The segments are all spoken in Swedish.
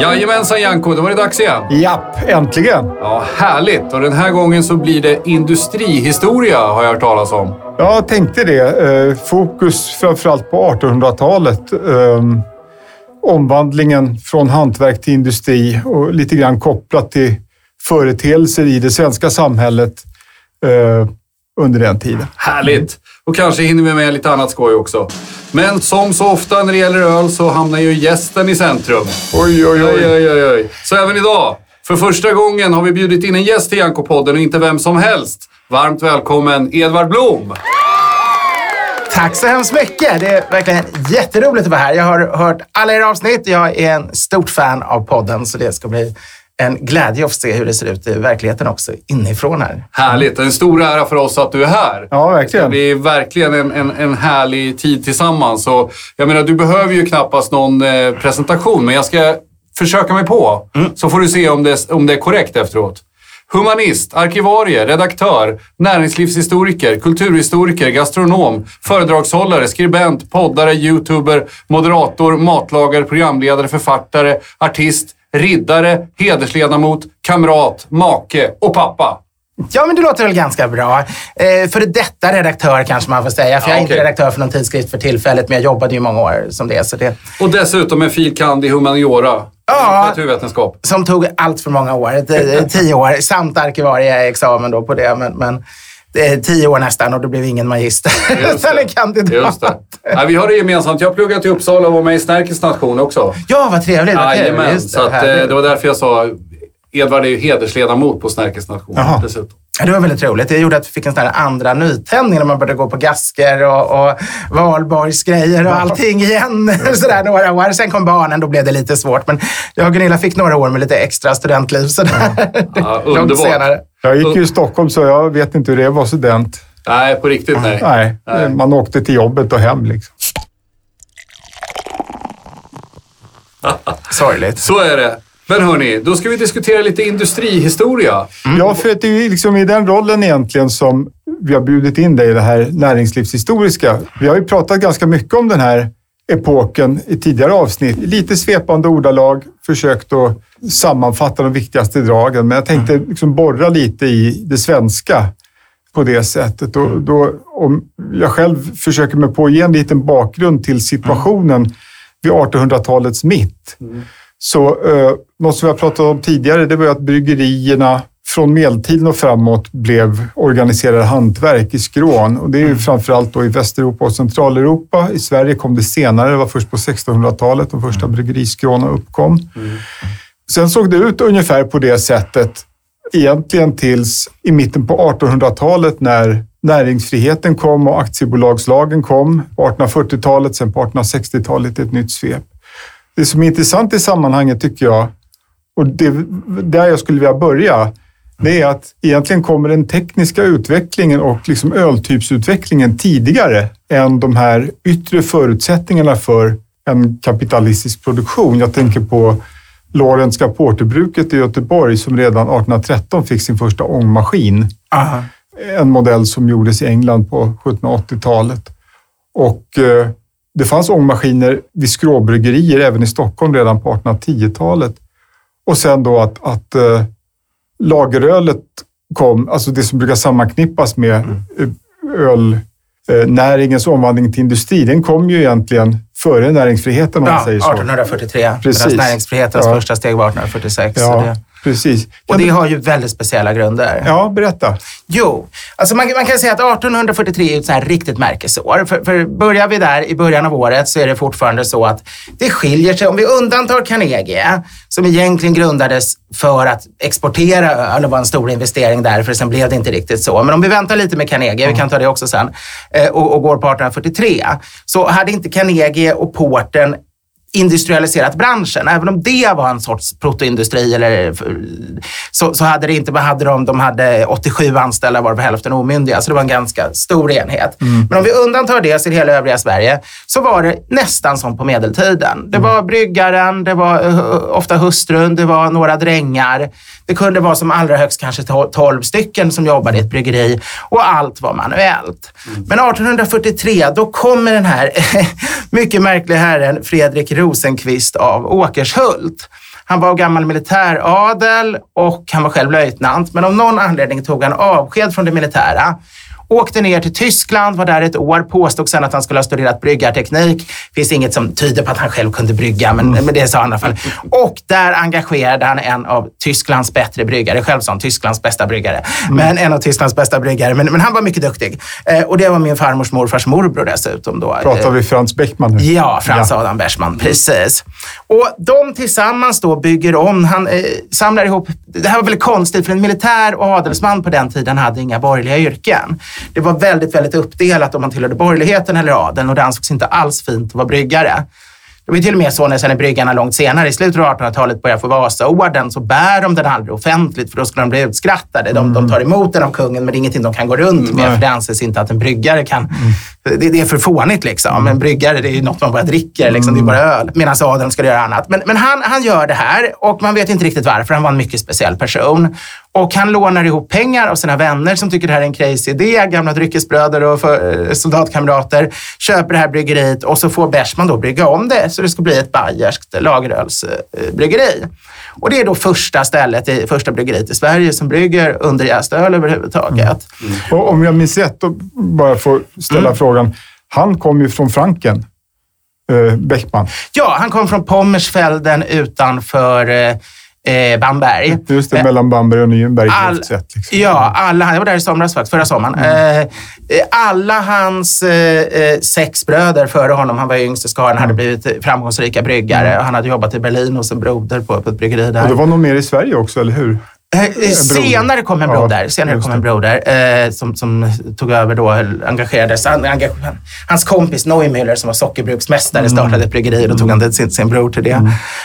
Jajamensan Janko, då var det dags igen. Japp, äntligen. Ja, härligt. Och den här gången så blir det industrihistoria har jag hört talas om. Ja, jag tänkte det. Eh, fokus framförallt på 1800-talet. Eh, omvandlingen från hantverk till industri och lite grann kopplat till företeelser i det svenska samhället eh, under den tiden. Härligt! Och kanske hinner vi med lite annat skoj också. Men som så ofta när det gäller öl så hamnar ju gästen i centrum. Oj, oj, Oj, oj, oj, oj. Så även idag. För första gången har vi bjudit in en gäst till Janko-podden och inte vem som helst. Varmt välkommen Edvard Blom! Tack så hemskt mycket. Det är verkligen jätteroligt att vara här. Jag har hört alla era avsnitt. Jag är en stort fan av podden, så det ska bli en glädje att se hur det ser ut i verkligheten också, inifrån här. Härligt! Det är en stor ära för oss att du är här. Ja, Det verkligen. blir verkligen en, en, en härlig tid tillsammans. Så, jag menar, du behöver ju knappast någon eh, presentation, men jag ska försöka mig på. Så får du se om det, om det är korrekt efteråt. Humanist, arkivarie, redaktör, näringslivshistoriker, kulturhistoriker, gastronom, föredragshållare, skribent, poddare, youtuber, moderator, matlagare, programledare, författare, artist, riddare, hedersledamot, kamrat, make och pappa. Ja, men det låter väl ganska bra. Eh, för detta redaktör kanske man får säga. För Ja, jag är inte okej. redaktör för någon tidskrift för tillfället, men jag jobbade ju många år som det. Så det Och dessutom en fil. kand. i humaniora. Ja. Naturvetenskap. som tog allt för många år. Tio år, samt arkivarieexamen då på det. Men, men tio år nästan och det blev ingen magister. Det. en kandidat. Det. Ja, vi har det gemensamt. Jag har pluggat i Uppsala och var med i Snärkes nation också. Ja, vad trevligt. vad. Jajamän, Just så att, eh, det var därför jag sa Edvard är ju hedersledamot på Snärkes nation Jaha. dessutom. Det var väldigt roligt. Det gjorde att vi fick en sån här andra nytändning när man började gå på gasker och, och valborgsgrejer och allting igen. Sådär några år. Sen kom barnen, då blev det lite svårt. Men jag och Gunilla fick några år med lite extra studentliv. Sådär. Ja, Långt underbart. senare. Jag gick ju i Stockholm så jag vet inte hur det är att vara student. Nej, på riktigt nej. Nej, Nej. man åkte till jobbet och hem liksom. Sorgligt. Så är det. Men hörni, då ska vi diskutera lite industrihistoria. Ja, för att det är liksom i den rollen egentligen som vi har bjudit in dig i det här näringslivshistoriska. Vi har ju pratat ganska mycket om den här epoken i tidigare avsnitt. Lite svepande ordalag, försökt att sammanfatta de viktigaste dragen. Men jag tänkte liksom borra lite i det svenska på det sättet. Och då, om jag själv försöker mig på att ge en liten bakgrund till situationen vid 1800-talets mitt. Så eh, något som jag pratat om tidigare, det var att bryggerierna från medeltiden och framåt blev organiserade hantverk i skrån. Och det är ju framförallt då i Västeuropa och Centraleuropa. I Sverige kom det senare, det var först på 1600-talet de första bryggeriskråna uppkom. Sen såg det ut ungefär på det sättet egentligen tills i mitten på 1800-talet när näringsfriheten kom och aktiebolagslagen kom. På 1840-talet, sen på 1860-talet ett nytt svep. Det som är intressant i sammanhanget tycker jag, och det där jag skulle vilja börja, det är att egentligen kommer den tekniska utvecklingen och liksom öltypsutvecklingen tidigare än de här yttre förutsättningarna för en kapitalistisk produktion. Jag tänker på Lorentz Porterbruket i Göteborg som redan 1813 fick sin första ångmaskin. Aha. En modell som gjordes i England på 1780-talet. Och eh, det fanns ångmaskiner vid skråbryggerier även i Stockholm redan på 1810-talet. Och sen då att, att eh, lagerölet kom, alltså det som brukar sammanknippas med eh, ölnäringens omvandling till industri, den kom ju egentligen före näringsfriheten om man Ja, säger så. 1843. Precis. Medan näringsfrihetens Ja. första steg var 1846. så Ja, det, precis. och det har ju väldigt speciella grunder. Ja, berätta. Jo, alltså man, man kan säga att 1843 är ett så här riktigt märkesår. För, för börjar vi där i början av året så är det fortfarande så att det skiljer sig. Om vi undantar Carnegie, som egentligen grundades för att exportera öl och var en stor investering där, för sen blev det inte riktigt så. Men om vi väntar lite med Carnegie, vi kan ta det också sen, eh, och, och går på 1843, så hade inte Carnegie och porten industrialiserat branschen. Även om det var en sorts protoindustri eller, så, så hade det inte, hade de, de hade 87 anställda varav hälften omyndiga. Så det var en ganska stor enhet. Mm. Men om vi undantar det i hela övriga Sverige så var det nästan som på medeltiden. Det var bryggaren, det var uh, ofta hustrun, det var några drängar. Det kunde vara som allra högst kanske 12 stycken som jobbade i ett bryggeri och allt var manuellt. Mm. Men 1843, då kommer den här mycket märkliga herren Fredrik Rosenqvist av Åkershult. Han var gammal militäradel och han var själv löjtnant, men av någon anledning tog han avsked från det militära Åkte ner till Tyskland, var där ett år, påstod sen att han skulle ha studerat bryggarteknik. finns inget som tyder på att han själv kunde brygga, men, men det sa han i alla fall. Och där engagerade han en av Tysklands bättre bryggare. Själv sa han Tysklands bästa bryggare. Mm. Men en av Tysklands bästa bryggare. Men, men han var mycket duktig. Eh, och det var min farmors morfars morbror dessutom. Då. Pratar vi Frans Beckman nu? Ja, Frans ja. Adam Beckman. Precis. Och de tillsammans då bygger om. Han eh, samlar ihop. Det här var väldigt konstigt, för en militär och adelsman på den tiden hade inga borgerliga yrken. Det var väldigt, väldigt uppdelat om man tillhörde borgerligheten eller adeln och det ansågs inte alls fint att vara bryggare. Det var till och med så när sen bryggarna långt senare, i slutet av 1800-talet, började få Vasaorden så bär de den aldrig offentligt för då skulle de bli utskrattade. De, mm. de tar emot den av kungen men det är ingenting de kan gå runt med mm. för det anses inte att en bryggare kan... Mm. Det, det, är för fånigt liksom. En bryggare det är ju något man bara dricker, liksom. det är bara öl. Medan adeln ska göra annat. Men, men han, han gör det här och man vet inte riktigt varför. Han var en mycket speciell person. Och han lånar ihop pengar av sina vänner som tycker det här är en crazy idé. Gamla dryckesbröder och för, eh, soldatkamrater. Köper det här bryggeriet och så får Bersman då brygga om det så det ska bli ett bayerskt lagerölsbryggeri. Och det är då första stället, första bryggeriet i Sverige som brygger underjäst öl överhuvudtaget. Mm. Mm. Och om jag minns rätt, då bara får ställa mm. frågan. Han kom ju från Franken, eh, Bäckman. Ja, han kom från Pommersfelden utanför eh, eh, Bamberg. Just det, eh, mellan Bamberg och Nürnberg. All, liksom. Ja, alla, jag var där i somras faktiskt, förra sommaren. Mm. Eh, alla hans eh, eh, sex bröder före honom, han var yngst i skaran, mm. hade blivit framgångsrika bryggare. Mm. Han hade jobbat i Berlin hos en broder på, på ett bryggeri där. Och det var nog mer i Sverige också, eller hur? Senare kom en broder, senare kom en broder eh, som, som tog över då, engagerades. Engage, hans kompis Neumüller som var sockerbruksmästare mm. startade ett bryggeri och då tog han sin, sin bror till det.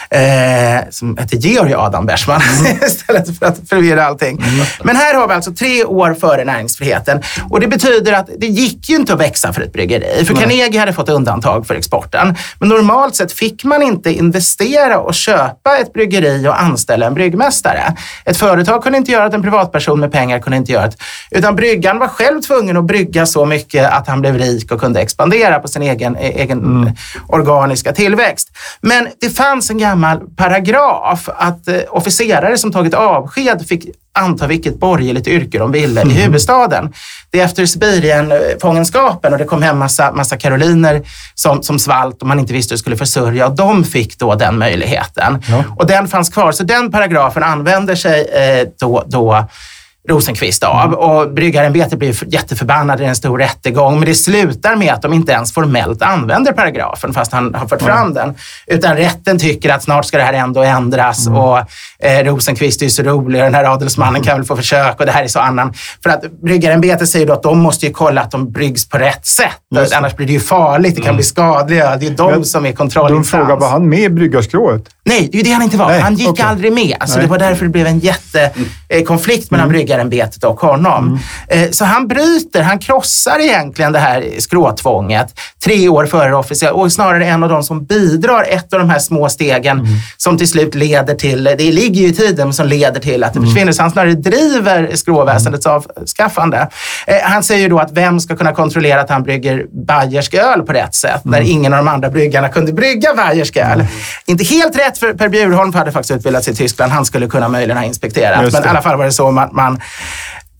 Mm. Eh, som hette Georg Adam Bersman mm. istället för att förvirra allting. Mm. Men här har vi alltså tre år före näringsfriheten och det betyder att det gick ju inte att växa för ett bryggeri. För Carnegie hade fått undantag för exporten. Men normalt sett fick man inte investera och köpa ett bryggeri och anställa en bryggmästare. Ett företag kunde inte göra det, en privatperson med pengar kunde inte göra det. Utan bryggan var själv tvungen att brygga så mycket att han blev rik och kunde expandera på sin egen, e-, egen mm. organiska tillväxt. Men det fanns en gammal paragraf att eh, officerare som tagit avsked fick anta vilket borgerligt yrke de ville mm. i huvudstaden. Det är efter Sibirienfångenskapen och det kom hem massa, massa karoliner som, som svalt och man inte visste hur det skulle försörja och de fick då den möjligheten. Ja. Och den fanns kvar, så den paragrafen använder sig eh, då, då Rosenqvist av. Mm. Och Bryggarämbetet blir jätteförbannade i en stor rättegång. Men det slutar med att de inte ens formellt använder paragrafen fast han har fått mm. fram den. Utan rätten tycker att snart ska det här ändå ändras. Mm. Och eh, Rosenqvist är så rolig och den här adelsmannen kan väl få försöka och det här är så annan. För att Bryggarämbetet säger då att de måste ju kolla att de bryggs på rätt sätt. Annars blir det ju farligt, det kan mm. bli skadliga. Det är de Men, som är kontrollinstans. De frågar, var han med i bryggarskrået? Nej, det är ju det han inte var. Nej, han gick okay. aldrig med. Så det var därför det blev en jättekonflikt mellan mm. Bryggarämbetet och honom. Mm. Eh, så han bryter, han krossar egentligen det här skråtvånget tre år före officiellt och snarare en av de som bidrar, ett av de här små stegen mm. som till slut leder till, det ligger ju i tiden, som leder till att det mm. försvinner. Så han snarare driver skråväsendets mm. avskaffande. Eh, han säger då att vem ska kunna kontrollera att han brygger bayersk öl på rätt sätt när mm. ingen av de andra bryggarna kunde brygga bayersk öl. Inte helt rätt för Per Bjurholm hade faktiskt utbildats i Tyskland. Han skulle kunna möjligen ha inspekterat. Men i alla fall var det så man, man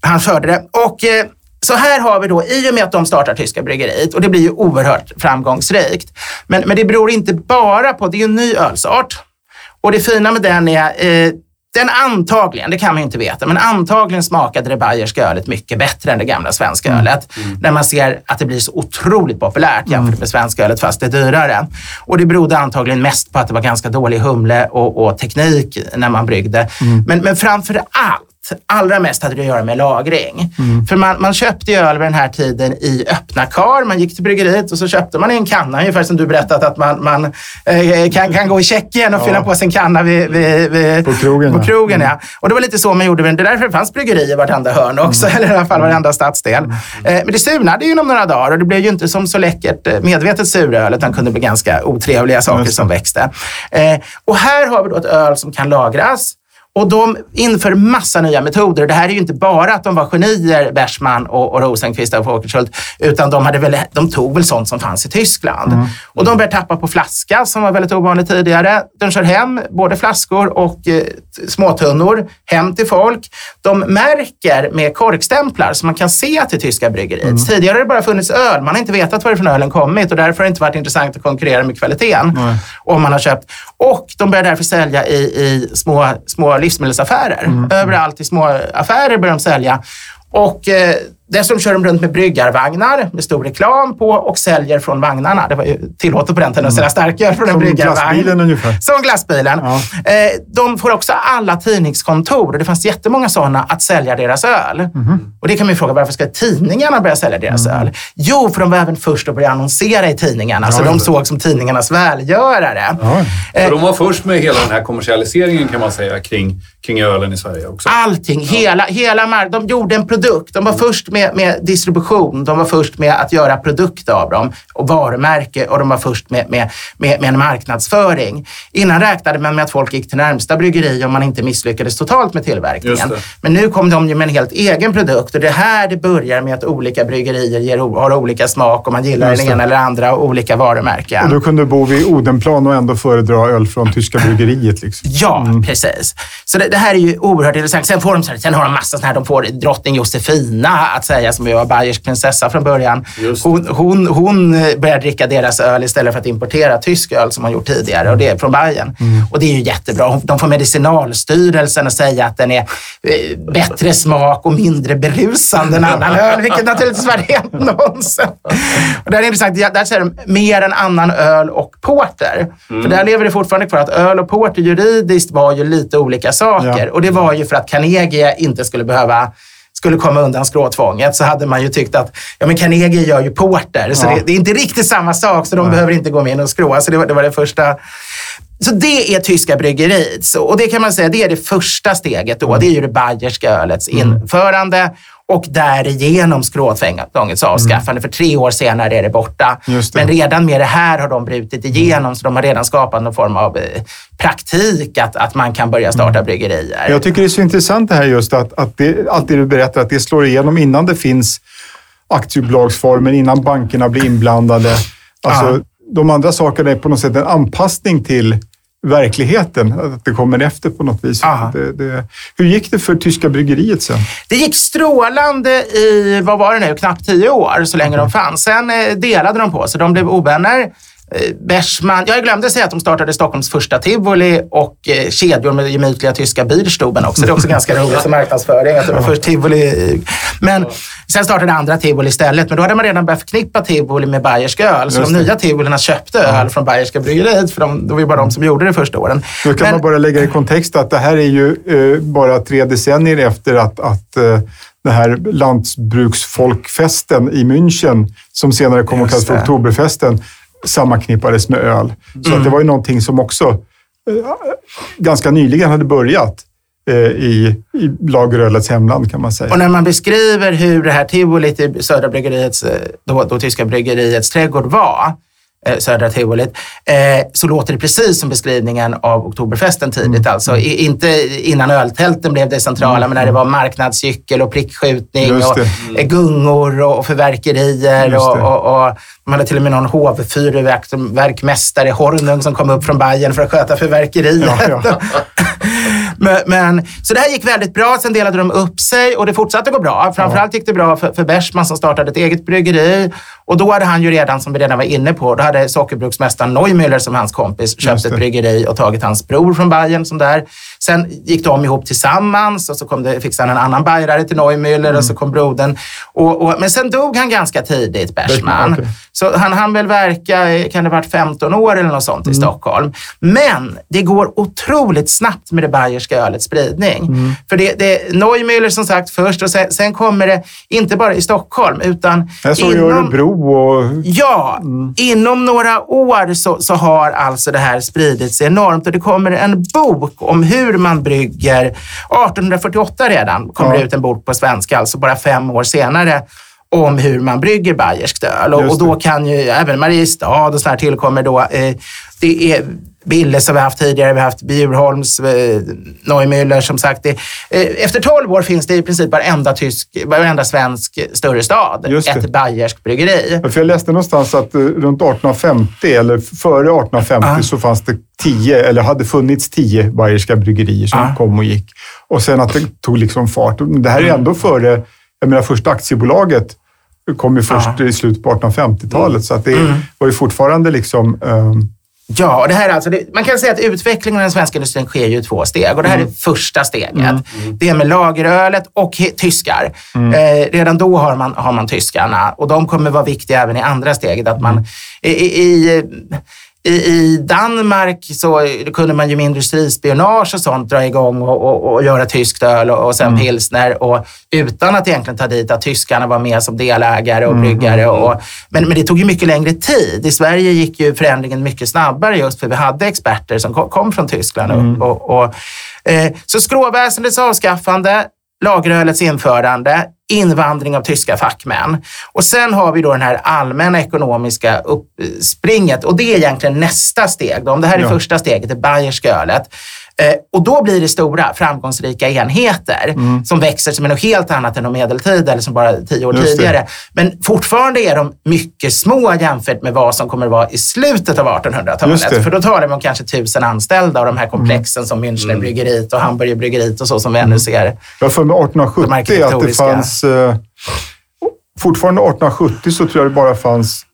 han förde det. Och eh, så här har vi då, i och med att de startar Tyska bryggeriet, och det blir ju oerhört framgångsrikt. Men, men det beror inte bara på, det är ju en ny ölsort. Och det fina med den är, eh, den antagligen, det kan man ju inte veta, men antagligen smakade det bayerska ölet mycket bättre än det gamla svenska mm. ölet. Mm. När man ser att det blir så otroligt populärt jämfört mm. med svenska ölet fast det är dyrare. Och det berodde antagligen mest på att det var ganska dålig humle och, och teknik när man bryggde. Mm. Men, men framför allt allra mest hade det att göra med lagring. För man, man köpte ju öl vid den här tiden i öppna kar. Man gick till bryggeriet och så köpte man en kanna, ungefär som du berättat att man, man eh, kan, kan gå i Tjeckien och fylla på sin kanna vid, vid, vid, På krogen, På ja. krogen ja. Och det var lite så man gjorde. Det är därför det fanns bryggeri i vartenda hörn också, eller i alla fall varenda stadsdel. Eh, men det surnade ju inom några dagar och det blev ju inte som så läckert eh, medvetet suröl, utan kunde bli ganska otrevliga saker som växte. Eh, och här har vi då ett öl som kan lagras. Och de inför massa nya metoder. Det här är ju inte bara att de var genier, Bersman och, och Rosenqvist och Åkershult, utan de, hade väl, de tog väl sånt som fanns i Tyskland. Och de började tappa på flaska, som var väldigt ovanligt tidigare. De kör hem både flaskor och eh, småtunnor hem till folk. De märker med korkstämplar så man kan se att det är tyska bryggeriet. Tidigare har det bara funnits öl. Man har inte vetat varifrån ölen kommit och därför har det inte varit intressant att konkurrera med kvaliteten om man har köpt. Och de börjar därför sälja i, i små, små livsmedelsaffärer. Överallt i små affärer börjar de sälja. Och eh, dessutom kör de runt med bryggarvagnar med stor reklam på och säljer från vagnarna. Det var ju tillåtet på den tiden att sälja starköl från en Som bryggarvagn. glassbilen ungefär. Som glassbilen. Ja. Eh, de får också alla tidningskontor, och det fanns jättemånga sådana, att sälja deras öl. Och det kan man ju fråga, varför ska tidningarna börja sälja deras öl? Jo, för de var även först att börja annonsera i tidningarna, så Ja, de just det. såg som tidningarnas välgörare. Ja. Eh, Så de var först med hela den här kommersialiseringen kan man säga kring, kring ölen i Sverige också. Allting, hela, hela mark- De gjorde en produkt. De var först med, med distribution, de var först med att göra produkt av dem och varumärke och de var först med, med, med, med en marknadsföring. Innan räknade man med att folk gick till närmsta bryggeri om man inte misslyckades totalt med tillverkningen. Men nu kom de ju med en helt egen produkt och det är här det börjar med att olika bryggerier ger, har olika smak och man gillar Just den ena eller andra och olika varumärken. Och du kunde bo vid Odenplan och ändå föredra öl från tyska bryggeriet. Liksom. Ja, precis. Så det, det här är ju oerhört intressant. Sen, får de, sen har de massa sådana här, de får drottning Josefina att säga, som ju var Bayers prinsessa från början. Hon, hon, hon eh, började dricka deras öl istället för att importera tysk öl som man gjort tidigare och det är från Bayern. Och det är ju jättebra. De får Medicinalstyrelsen att säga att den är eh, bättre smak och mindre berusande än annan öl, vilket naturligtvis var rent nonsens. Och det här är intressant. Där säger de mer än annan öl och porter. För där lever det fortfarande kvar att öl och porter juridiskt var ju lite olika saker. Ja. Och det var ju för att Carnegie inte skulle behöva skulle komma undan skråtvånget så hade man ju tyckt att ja, men Carnegie gör ju porter, så Ja. det, det är inte riktigt samma sak, så de behöver inte gå med och skrå. Så det var det, var det första. Så det är tyska bryggeriet. Så, och det kan man säga, det är det första steget då. Det är ju det bayerska ölets införande och därigenom skråtvångets avskaffande. För tre år senare är det borta. Det. Men redan med det här har de brutit igenom, så de har redan skapat någon form av eh, praktik att, att man kan börja starta bryggerier. Jag tycker det är så intressant det här just att, att det, allt det du berättar, att det slår igenom innan det finns aktiebolagsformen, innan bankerna blir inblandade. Alltså, Ja. De andra sakerna är på något sätt en anpassning till verkligheten, att det kommer efter på något vis. Det, det, hur gick det för tyska bryggeriet sen? Det gick strålande i, vad var det nu, knappt tio år så länge de fanns. Sen eh, delade de på sig. De blev ovänner. Eh, Bersman, jag glömde säga att de startade Stockholms första tivoli och eh, kedjor med gemytliga tyska Bierstuben också. Det är också ganska roligt som marknadsföring. Att det var först tivoli. Men sen startade andra tivoli istället. Men då hade man redan börjat förknippa tivoli med bayersk öl. Så Just de nya tivolierna köpte öl från bayerska bryggeriet. För de, det var ju bara de som gjorde det första åren. Då kan Men- man bara lägga i kontext att det här är ju eh, bara tre decennier efter att, att eh, den här lantbruksfolkfesten i München, som senare kom att kallas för. Oktoberfesten, sammanknippades med öl. Så Mm. att det var ju någonting som också eh, ganska nyligen hade börjat eh, i, i lagerölets hemland kan man säga. Och när man beskriver hur det här tivolit i Södra bryggeriets, eh, då, då tyska bryggeriets trädgård var, eh, Södra tivolit, eh, så låter det precis som beskrivningen av Oktoberfesten tidigt. Mm. Alltså, inte innan öltälten blev det centrala, men när det var marknadscykel och prickskjutning och eh, gungor och, förverkerier. Och, och, och de hade till och med någon hovfyrverkmästare, Hornung, som kom upp från Bayern för att sköta fyrverkeriet. Ja, ja. Men, men, så det här gick väldigt bra. Sen delade de upp sig och det fortsatte gå bra. Framförallt gick det bra för, för Bersman som startade ett eget bryggeri. Och då hade han ju redan, som vi redan var inne på, då hade sockerbruksmästaren Neumüller som hans kompis köpt ett bryggeri och tagit hans bror från Bayern som där. Sen gick de ihop tillsammans och så kom det, fixade han en annan bajrare till Neumüller och så kom brodern. Och, och, men sen dog han ganska tidigt, Bersman. Så han hann väl verka, i- kan det ha varit 15 år eller något sånt i Mm. Stockholm. Men det går otroligt snabbt med det bayerska bayerska ölets spridning. För det, det är Neumüller som sagt först och sen, sen kommer det, inte bara i Stockholm, utan Jag såg inom- Örebro och... Ja, inom några år så, så har alltså det här spridits enormt och det kommer en bok om hur man brygger. 1848 redan kommer Ja. det ut en bok på svenska, alltså bara fem år senare om hur man brygger bayerskt öl. Och, och då kan ju även Mariestad och sådär tillkommer då. Eh, det är Bille som vi haft tidigare, vi har haft Bjurholms, eh, Neumüller som sagt. Det, eh, efter 12 år finns det i princip varenda, tysk, varenda svensk större stad ett bayerskt bryggeri. Ja, För jag läste någonstans att eh, runt 1850, eller före 1850, Ja. så fanns det tio, eller hade funnits tio bayerska bryggerier som Ja. kom och gick. Och sen att det tog liksom fart. Det här är Mm. ändå före, jag menar första aktiebolaget kom ju först Ja. i slutet på 1850-talet. Så att det Mm. var ju fortfarande liksom... ehm, Ja, och det här är alltså, det, man kan säga att utvecklingen av den svenska industrin sker ju i två steg. Och det här är första steget. Det är med lagerölet och tyskar. Eh, redan då har man, har man tyskarna och de kommer vara viktiga även i andra steget. Att man, i, i, i, Danmark så kunde man ju med industrispionage och sånt dra igång och, och, och göra tyskt öl och, och sen pilsner. Och utan att egentligen ta dit att tyskarna var med som delägare och bryggare. Och, men, men det tog ju mycket längre tid. I Sverige gick ju förändringen mycket snabbare just för vi hade experter som kom, kom från Tyskland. Och, och, och, eh, så skråväsendets avskaffande, lagerölets införande, invandring av tyska fackmän. Och sen har vi då den här allmänna ekonomiska uppspringet och det är egentligen nästa steg. Då. Om det här är Ja. första steget, det bayerska ölet. Eh, och då blir det stora framgångsrika enheter som växer som är något helt annat än de medeltida eller som bara tio år Just det. tidigare. Men fortfarande är de mycket små jämfört med vad som kommer att vara i slutet av Just 1800-talet. det. För då talar vi om kanske tusen anställda och de här komplexen som Münchnerbryggeriet och Hamburgerbryggeriet och så som vi ännu ser. Jag för mig 1870 att det fanns... Eh, fortfarande 1870 så tror jag det bara fanns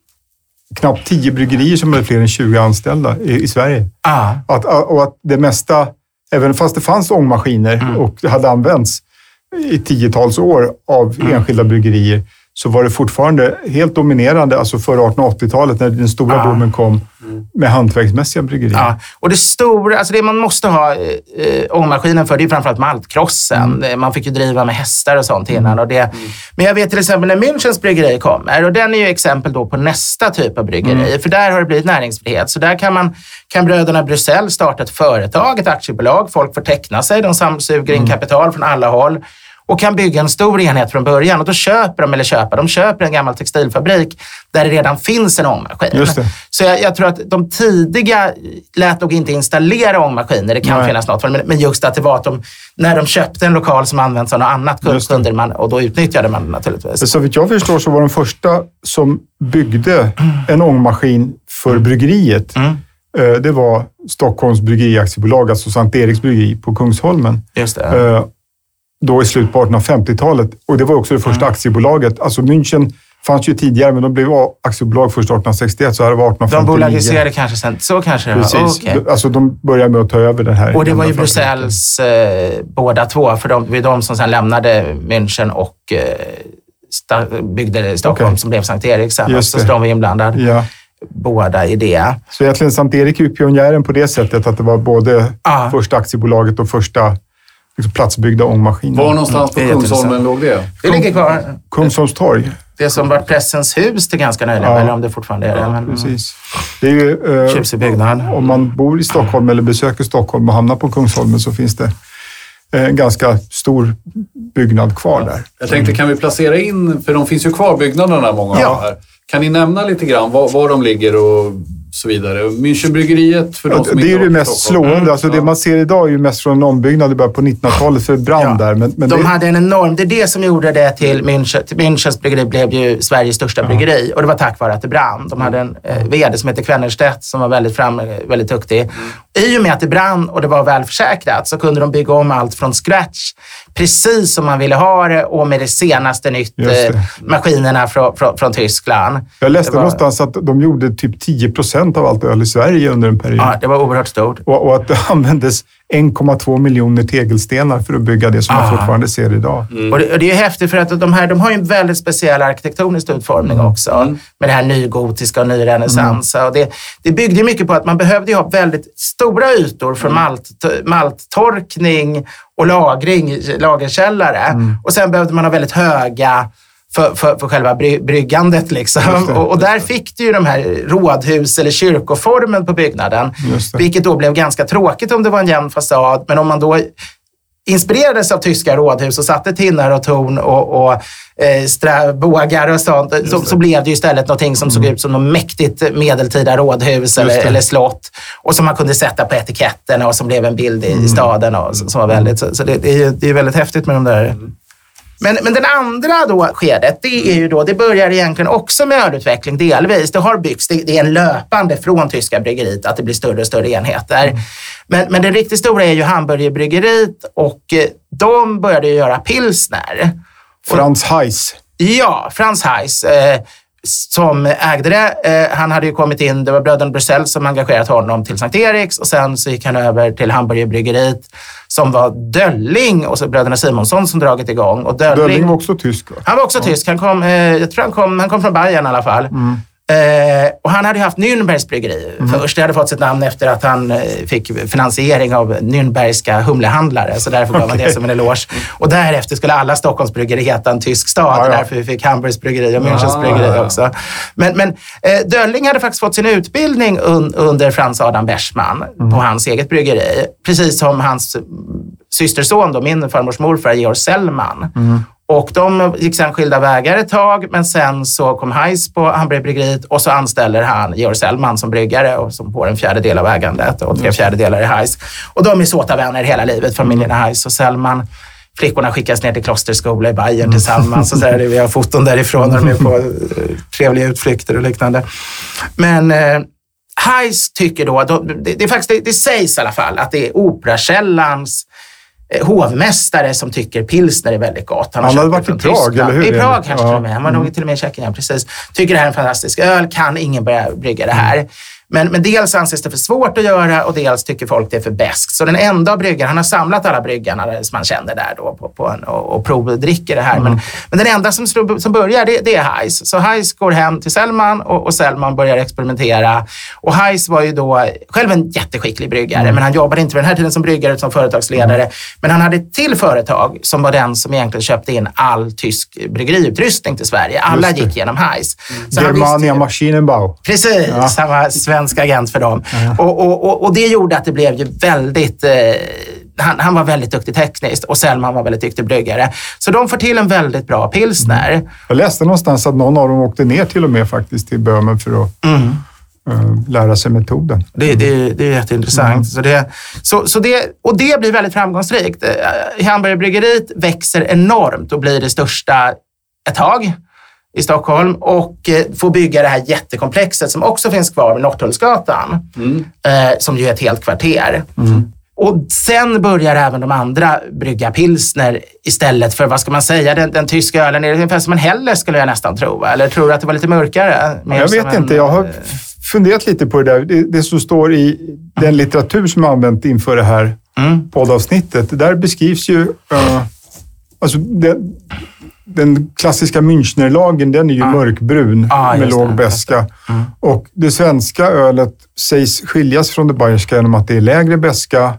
knappt 10 bryggerier som hade fler än 20 anställda i, i Sverige. Ah. Att, och att det mesta, även fast det fanns ångmaskiner och det hade använts i tiotals år av enskilda bryggerier, så var det fortfarande helt dominerande, alltså före 1880-talet när den stora Ja. boomen kom, med hantverksmässiga bryggerier. Ja, och det stora, alltså det man måste ha eh, ångmaskinen för, det är framförallt maltkrossen. Eh, Man fick ju driva med hästar och sånt innan. Och det, Men jag vet till exempel när Münchens bryggeri kommer, och den är ju exempel då på nästa typ av bryggeri, för där har det blivit näringsfrihet. Så där kan, man, kan bröderna Brusell starta ett företag, ett aktiebolag, folk får teckna sig, de samsuger in kapital från alla håll och kan bygga en stor enhet från början. Och då köper de, eller köper, de köper en gammal textilfabrik där det redan finns en ångmaskin. Så jag, jag tror att de tidiga lät nog inte installera ångmaskiner. Det kan Nej. finnas något men, men just att det var att de, när de köpte en lokal som används av något annat kunde man, och då utnyttjade man det naturligtvis. Så vitt jag förstår så var de första som byggde en ångmaskin för bryggeriet, Mm. eh, det var Stockholms Bryggeriaktiebolag, alltså Sankt Eriks bryggeri på Kungsholmen. Just det. Då i slutet på 1850-talet. Och det var också det första Mm. aktiebolaget. Alltså München fanns ju tidigare, men de blev aktiebolag först 1861, så här var De 1859. bolagiserade kanske sen. Så kanske det var. Precis. Okej. Alltså de började med att ta över den här. Och det var ju. Brusells eh, båda två, för de, det var de som sen lämnade München och eh, sta, byggde Stockholm Okej. som blev Sankt Erik sen. Just Så de var inblandade Ja. båda i det. Så egentligen Sankt Erik är ju pionjären på det sättet att det var både Ja. första aktiebolaget och första liksom, platsbyggda ångmaskinen. Var någonstans på är Kungsholmen låg det? Det ligger kvar. Kungsholms torg. Det som var Pressens hus till ganska nyligen, Ja. eller om det fortfarande är det. Men, Precis. Det är ju, eh, Tjusig byggnad. om man bor i Stockholm eller besöker Stockholm och hamnar på Kungsholmen så finns det eh, en ganska stor byggnad kvar där. Jag tänkte, kan vi placera in, för de finns ju kvar byggnaderna många av Ja. de här. Kan ni nämna lite grann var, var de ligger och så vidare? Münchenbryggeriet för de Ja, som det är ju det mest slående. Alltså det man ser idag är ju mest från en ombyggnad i början på 1900-talet för det brann Ja. där. Men, men de det, hade en enorm... Det är det som gjorde det till München. Münchens bryggeri blev ju Sveriges största bryggeri och det var tack vare att det brann. De hade en eh, VD som heter Kvennerstedt som var väldigt, fram, väldigt duktig. I och med att det brann och det var välförsäkrat så kunde de bygga om allt från scratch precis som man ville ha det och med det senaste nytt, det. eh, maskinerna från, från, från Tyskland. jag läste det var- någonstans att de gjorde typ 10 procent av allt öl i Sverige under en period. Ja, det var oerhört stort. Och, och att det användes 1,2 miljoner tegelstenar för att bygga det som man Ah. fortfarande ser idag. Och, det, och det är ju häftigt för att de här de har ju en väldigt speciell arkitektonisk utformning också. Med det här nygotiska och nyrenässans. Och Det, det byggde ju mycket på att man behövde ju ha väldigt stora ytor för malt, malttorkning och lagring, lagerkällare. Och sen behövde man ha väldigt höga för, för, för själva bry, bryggandet. Liksom. Det. Och, och där fick du ju de här rådhus eller kyrkoformen på byggnaden. Vilket då blev ganska tråkigt om det var en jämn fasad. Men om man då inspirerades av tyska rådhus och satte tinnar och torn och, och eh, och sånt, så, så blev det ju istället någonting som såg ut som något mäktigt medeltida rådhus eller, eller slott. Och som man kunde sätta på etiketten och som blev en bild i, i staden. Och, som var väldigt, så, så det, det, är ju, det är väldigt häftigt med de där men, men den andra då skedet, det är ju då, det börjar egentligen också med ölutveckling delvis. Det har byggts, det, det är en löpande från tyska bryggeriet att det blir större och större enheter. Men, men det riktigt stora är ju Hamburgerbryggeriet och eh, de började göra pilsner. Frans Heiss. Ja, Frans Heiss eh, som ägde det. Eh, han hade ju kommit in, det var bröderna Brusell som engagerat honom till Sankt Eriks och sen så gick han över till Hamburgerbryggeriet som var Dölling och så bröderna Simonsson som dragit igång. Och Dölling, Dölling var också tysk va? han var också tysk. Han kom, eh, jag tror han kom, han kom från Bayern i alla fall. Eh, och han hade haft Nürnbergs bryggeri först. Det hade fått sitt namn efter att han eh, fick finansiering av Nürnbergska humlehandlare. Så därför gav man det som en eloge. Och därefter skulle alla Stockholms bryggeri heta en tysk stad. Ja, ja. därför vi fick Hamburgs bryggeri och Münchens bryggeri ja, ja. också. Men, men eh, Dölling hade faktiskt fått sin utbildning un, under Frans Adam Bechmann på hans eget bryggeri. Precis som hans mm, systerson, då, min farmors morfar, Georg Sellman. Och de gick sen skilda vägar ett tag, men sen så kom Heiss på Hamburgerbryggeriet och så anställer han Georg Sellman som bryggare och som får en fjärdedel av ägandet och tre fjärdedelar i Heiss. Och de är såta vänner hela livet, familjerna Heiss och Sellman. Flickorna skickas ner till klosterskola i Bayern tillsammans. Och så där, vi har foton därifrån när de är på eh, trevliga utflykter och liknande. Men eh, Heiss tycker då, det, det, det, det sägs i alla fall att det är Operakällans hovmästare som tycker pilsner är väldigt gott. har Han hade varit det i Prag, eller hur? I Prag Ja. kanske till och med. Han var nog till och med i Tjeckien, ja, precis. Tycker det här är en fantastisk öl. Kan ingen börja brygga det här? Men, men dels anses det för svårt att göra och dels tycker folk det är för bäst. Så den enda bryggaren, han har samlat alla bryggarna som man känner där då på, på en, och, och provdricker det här. Men, men den enda som, som börjar, det, det är Heiss. Så Heiss går hem till Sellman och, och Sellman börjar experimentera. Och Heiss var ju då själv en jätteskicklig bryggare, men han jobbade inte vid den här tiden som bryggare utan som företagsledare. Men han hade ett till företag som var den som egentligen köpte in all tysk bryggeriutrustning till Sverige. Alla gick genom han visste Germania Maschinenbau. Precis, han var svensk agent för dem. Och, och, och, och det gjorde att det blev ju väldigt... Eh, han, han var väldigt duktig tekniskt och Selman var väldigt duktig bryggare. Så de får till en väldigt bra pilsner. Jag läste någonstans att någon av dem åkte ner till och med faktiskt till Böhmen för att Mm. eh, lära sig metoden. Det, det, det är jätteintressant. Så det, så, så det, och det blir väldigt framgångsrikt. Eh, Hamburgerbryggeriet växer enormt och blir det största ett tag i Stockholm och eh, får bygga det här jättekomplexet som också finns kvar vid Norrtullsgatan, eh, som ju är ett helt kvarter. Och sen börjar även de andra brygga pilsner istället för, vad ska man säga, den, den tyska ölen. Är det ungefär som en Helles skulle jag nästan tro. Eller tror du att det var lite mörkare? Jag vet en, inte. Jag har eh, funderat lite på det där. Det, det som står i den litteratur som jag använt inför det här Mm. poddavsnittet. Där beskrivs ju... eh, alltså den, den klassiska Münchnerlagen, den är ju mörkbrun Ah, med låg det, beska. Mm. Och det svenska ölet sägs skiljas från det bayerska genom att det är lägre beska,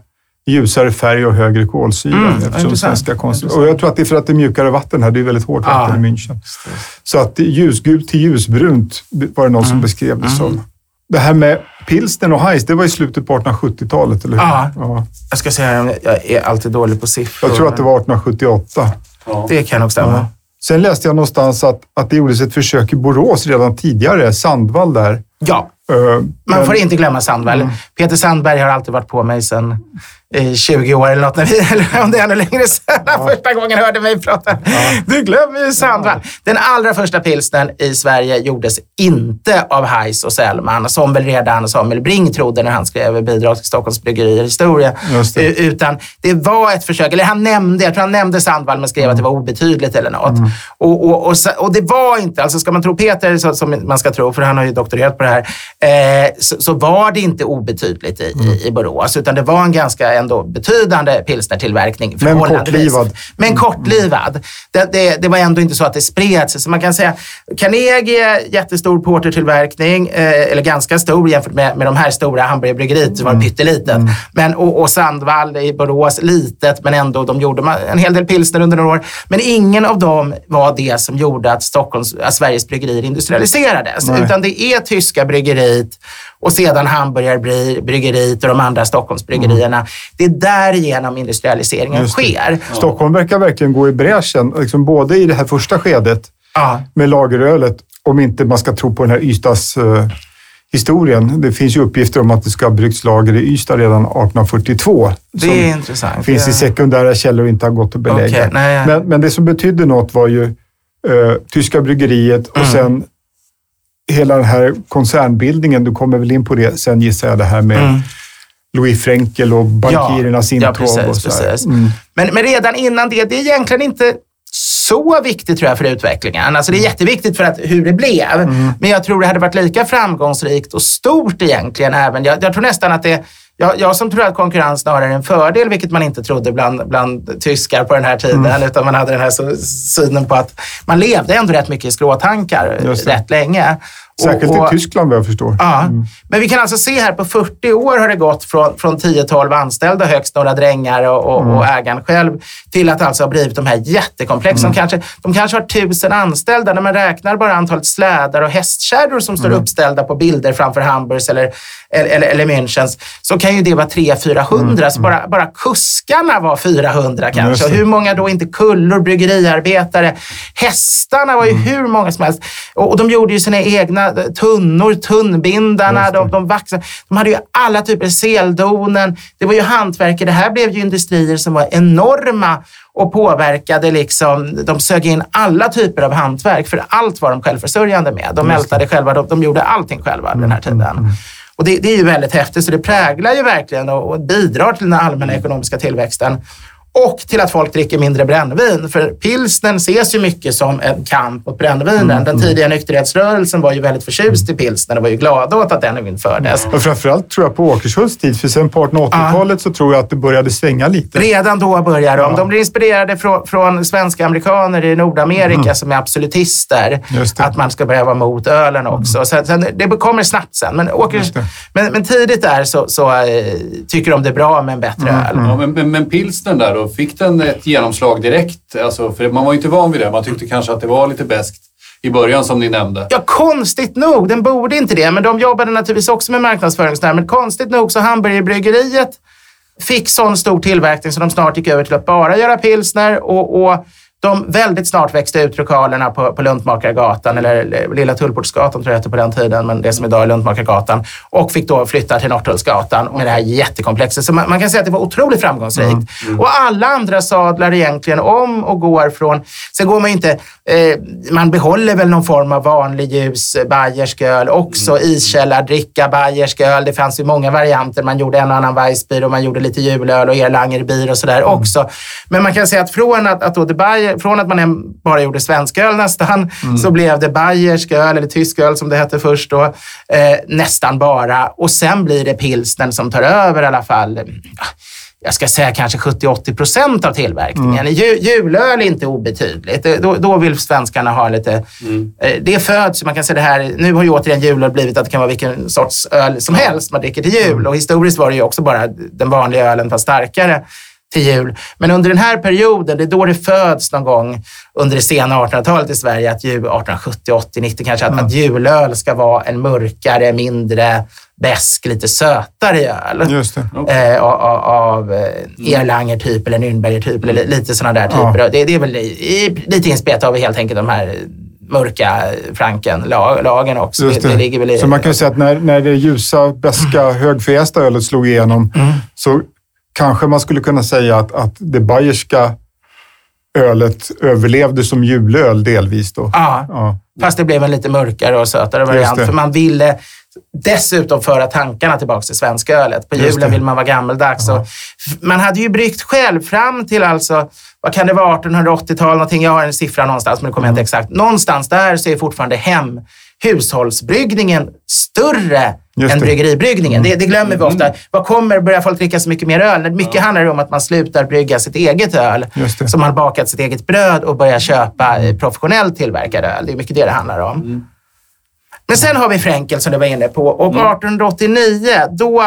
ljusare färg och högre kolsyra. Mm, eftersom svenska konst... Och jag tror att det är för att det är mjukare vatten här. Det är väldigt hårt Ah. vatten i München. Så att ljusgult till ljusbrunt var det någon Mm. som beskrev det som. Det här med pilsner och hajs, det var i slutet på 1870-talet, eller hur? Ja. ja. Jag ska säga, jag är alltid dålig på siffror. Jag tror att det var 1878. Det kan nog stämma. Sen läste jag någonstans att, att det gjordes ett försök i Borås redan tidigare, Sandvall där. Ja, man men- får inte glömma Sandvall. Peter Sandberg har alltid varit på mig sedan eh, 20 år eller något, när vi, eller om det är ännu längre sedan han första gången hörde mig prata. Du glömmer ju Sandvall. Den allra första pilsnern i Sverige gjordes inte av Heiss och Sellman, som väl redan Samuel Bring trodde när han skrev bidrag till Stockholms Bryggerier historia. Det. Eh, Utan det var ett försök, eller han nämnde, jag tror han nämnde Sandvall men skrev att det var obetydligt eller något. Mm. Och, och, och, och det var inte, alltså ska man tro Peter så, som man ska tro, för han har ju doktorerat på det här, eh, så, så, var det inte obetydligt i, mm. i, Borås, utan det var en ganska ändå betydande pilsnertillverkning. Men kortlivad. Men mm. kortlivad. Det, det, det, var ändå inte så att det spred sig. Så man kan säga Carnegie, jättestor portertillverkning, eh, eller ganska stor jämfört med, med de här stora hamburgerbryggeriet som var mm. pyttelitet. Mm. Men, och, och Sandvall i Borås, litet, men ändå de gjorde en hel del pilsner under några år. Men ingen av dem var det som gjorde att, Stockholms, att Sveriges bryggerier industrialiserades. Nej. Utan det är tyska bryggeriet och sedan hamburgarbryggeriet och de andra Stockholmsbryggerierna. Mm. Det är därigenom industrialiseringen sker. Ja. Stockholm verkar verkligen gå i bräschen, liksom både i det här första skedet ja. med lagerölet, om inte man ska tro på den här Ystads uh, historien. Det finns ju uppgifter om att det ska ha bryggts lager i Ystad redan 1842. Det är intressant. finns i sekundära källor och inte har gått att belägga. Okay, nej, men, men, det som betydde något var ju uh, tyska bryggeriet och mm. sen hela den här koncernbildningen, du kommer väl in på det sen gissar jag, det här med mm. Louis Frenkel och bankirernas ja, intåg. Ja, precis, och så precis. Mm. Men, men redan innan det, det är egentligen inte så viktigt tror jag för utvecklingen. Alltså det är mm. jätteviktigt för att, hur det blev. Mm. Men jag tror det hade varit lika framgångsrikt och stort egentligen även. Jag, jag tror nästan att det jag, jag som tror att konkurrens snarare är en fördel, vilket man inte trodde bland, bland tyskar på den här tiden, mm. utan man hade den här synen på att man levde ändå rätt mycket i skråtankar rätt länge. Särskilt och, och, i Tyskland vad jag förstår. Ja, mm. men vi kan alltså se här på 40 år har det gått från, från 10-12 anställda, högst några drängar och, och, mm. och ägaren själv, till att alltså ha blivit de här jättekomplexen. Mm. Kanske, de kanske har tusen anställda. När man räknar bara antalet slädar och hästkärror som står mm. uppställda på bilder framför Hamburgs eller, eller, eller Münchens, så kan ju det vara 300-400. Mm. Så bara, bara kuskarna var 400 kanske. Och hur många då inte kullor, bryggeriarbetare. Hästarna var ju mm. hur många som helst. Och, och de gjorde ju sina egna tunnor, tunnbindarna, de, de vaxade. De hade ju alla typer, seldonen. Det var ju hantverkare. Det här blev ju industrier som var enorma och påverkade liksom, de sög in alla typer av hantverk, för allt var de självförsörjande med. De mältade själva, de, de gjorde allting själva mm, den här tiden. Mm, mm. Och det, det, är ju väldigt häftigt, så det präglar ju verkligen och, och bidrar till den allmänna ekonomiska tillväxten och till att folk dricker mindre brännvin. För pilsnen ses ju mycket som en kamp mot brännvinen. Mm. Den tidiga nykterhetsrörelsen var ju väldigt förtjust i pilsnen och var ju glada åt att den infördes. Och framförallt tror jag på Åkershults tid, för sen på 1880-talet så tror jag att det började svänga lite. Redan då började de. Ja. De blir inspirerade från, från svenska amerikaner i Nordamerika mm. som är absolutister. Att man ska börja vara mot ölen också. Mm. Så, sen, det kommer snabbt sen. Men, Åkers, men, men, tidigt där så, så äh, tycker de det är bra med en bättre mm. öl. Ja, men, men, men pilsnen där då? Fick den ett genomslag direkt? Alltså, för man var ju inte van vid det. Man tyckte kanske att det var lite bäst i början som ni nämnde. Ja, konstigt nog. Den borde inte det, men de jobbade naturligtvis också med marknadsföring. Men konstigt nog så Hamburgerbryggeriet fick sån stor tillverkning så de snart gick över till att bara göra pilsner och, och de väldigt snart växte ut lokalerna på, på Luntmakargatan, eller Lilla Tullportsgatan tror jag hette på den tiden, men det som idag är Luntmakargatan. Och fick då flytta till Norrtullsgatan med det här jättekomplexet. Så man, man, kan säga att det var otroligt framgångsrikt. Mm. Mm. Och alla andra sadlar egentligen om och går från... Sen går man ju inte... Eh, man behåller väl någon form av vanlig ljus bayersk öl också. Mm. Iskällardricka, bayersk öl. Det fanns ju många varianter. Man gjorde en och annan Weissbier och man gjorde lite julöl och Erlangerbier och sådär mm. också. Men man kan säga att från att, att då det Bayer från att man bara gjorde svensk öl nästan, mm. så blev det bayersk öl, eller tysk öl som det hette först då, eh, nästan bara. Och sen blir det pilsnen som tar över i alla fall jag ska säga kanske 70-80 procent av tillverkningen. Mm. julöl är inte obetydligt. Då, då vill svenskarna ha lite... Mm. Eh, det föds, man kan säga det här, nu har ju återigen julöl blivit att det kan vara vilken sorts öl som helst man dricker till jul. Mm. Och historiskt var det ju också bara den vanliga ölen fast starkare till jul. Men under den här perioden, det är då det föds någon gång under det sena 1800-talet i Sverige, att jul, 1870, 80, 90 kanske, att, mm. att julöl ska vara en mörkare, mindre bäsk, lite sötare öl. Just det. Eh, av, av eh, Erlanger typ eller Nürnberger typ, eller lite sådana där typer. Ja. Det, det, är väl i, lite inspelat av helt enkelt de här mörka franken, lagen också. Det. Det, det i, Så man kan säga att när, när det ljusa, beska, mm. högfästa ölet slog igenom mm. så kanske man skulle kunna säga att, att det bayerska ölet överlevde som julöl delvis då. Ja, ja. fast det blev en lite mörkare och sötare variant. För man ville dessutom föra tankarna tillbaka till svenska ölet. På julen vill man vara gammeldags. Ja. man hade ju bryggt själv fram till alltså, vad kan det vara, 1880-tal någonting. Jag har en siffra någonstans, men det kommer jag inte mm. exakt. Någonstans där så är fortfarande hem hushållsbryggningen större Just än det. bryggeribryggningen. Det, det glömmer vi ofta. Vad kommer, börjar folk dricka så mycket mer öl? Mycket handlar det om att man slutar brygga sitt eget öl. Som har bakat sitt eget bröd och börjar köpa eh, professionellt tillverkad öl. Det är mycket det det handlar om. Men sen har vi Fränkel som du var inne på och 1889 då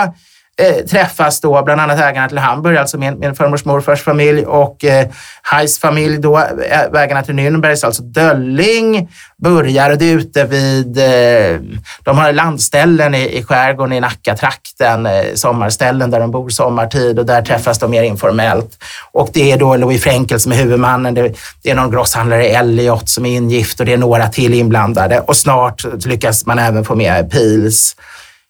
eh, träffas då bland annat ägarna till Hamburg, alltså min, min farmors morfars familj och eh, Heiss familj då, eh, ägarna till Nürnbergs, alltså Dölling, börjar och det är ute vid, eh, de har landställen i, i skärgården i Nackatrakten, eh, sommarställen där de bor sommartid och där träffas de mer informellt. Och det är då Louis Frenkel som är huvudmannen, det, det är någon grosshandlare Elliot som är ingift och det är några till inblandade och snart lyckas man även få med Pils.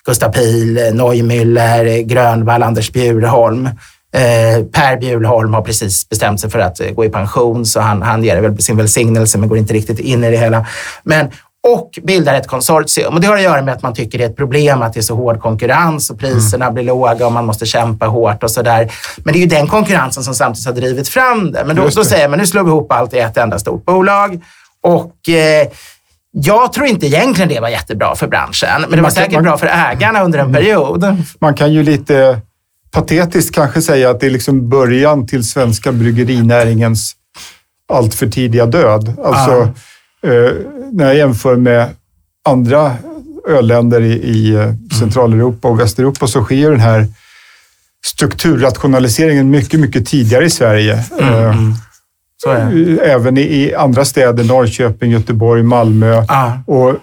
Gustav Pil, Neumüller, Grönvall, Anders Bjurholm. Eh, per Bjurholm har precis bestämt sig för att eh, gå i pension så han, han ger väl sin välsignelse men går inte riktigt in i det hela. Men, och bildar ett konsortium. Och det har att göra med att man tycker det är ett problem att det är så hård konkurrens och priserna blir låga och man måste kämpa hårt och sådär. Men det är ju den konkurrensen som samtidigt har drivit fram det. Men då, då säger man nu slår vi ihop allt i ett enda stort bolag. Och eh, jag tror inte egentligen det var jättebra för branschen, men det var Man kan- säkert man- bra för ägarna under en period. Man kan ju lite patetiskt kanske säga att det är liksom början till svenska bryggerinäringens allt för tidiga död. Alltså, eh, när jag jämför med andra ölländer i, i eh, Centraleuropa och Västeuropa så sker den här strukturrationaliseringen mycket, mycket tidigare i Sverige. Eh, Så är det. Även i, andra städer, Norrköping, Göteborg, Malmö. Ja. Och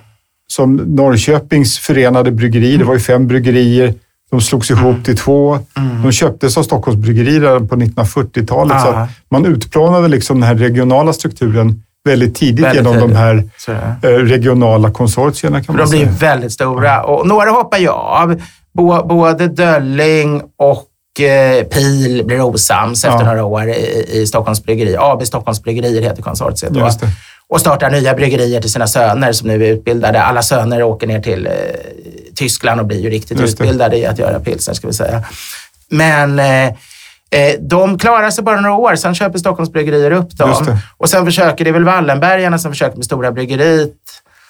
som Norrköpings förenade bryggeri, det var ju fem bryggerier, de slogs ihop till två. De köptes av Stockholms bryggeri på 1940-talet. Så Ja. att man utplånade liksom den här regionala strukturen väldigt tidigt Väldigt genom de tidigt. här Så är det. eh, regionala konsortierna kan De man blir säga. väldigt stora och några hoppar ju av. Bå- Både Dölling och eh, Pil blir osams efter Ja. några år i, i Stockholms bryggeri. AB Stockholms bryggerier heter konsortiet då. Och startar nya bryggerier till sina söner som nu är utbildade. Alla söner åker ner till eh, Tyskland och blir ju riktigt utbildade i att göra pilsner, ska vi säga. Men eh, eh, de klarar sig bara några år, sen köper Stockholms bryggerier upp dem. Och sen försöker, det är väl Wallenbergarna som försöker med Stora bryggeriet.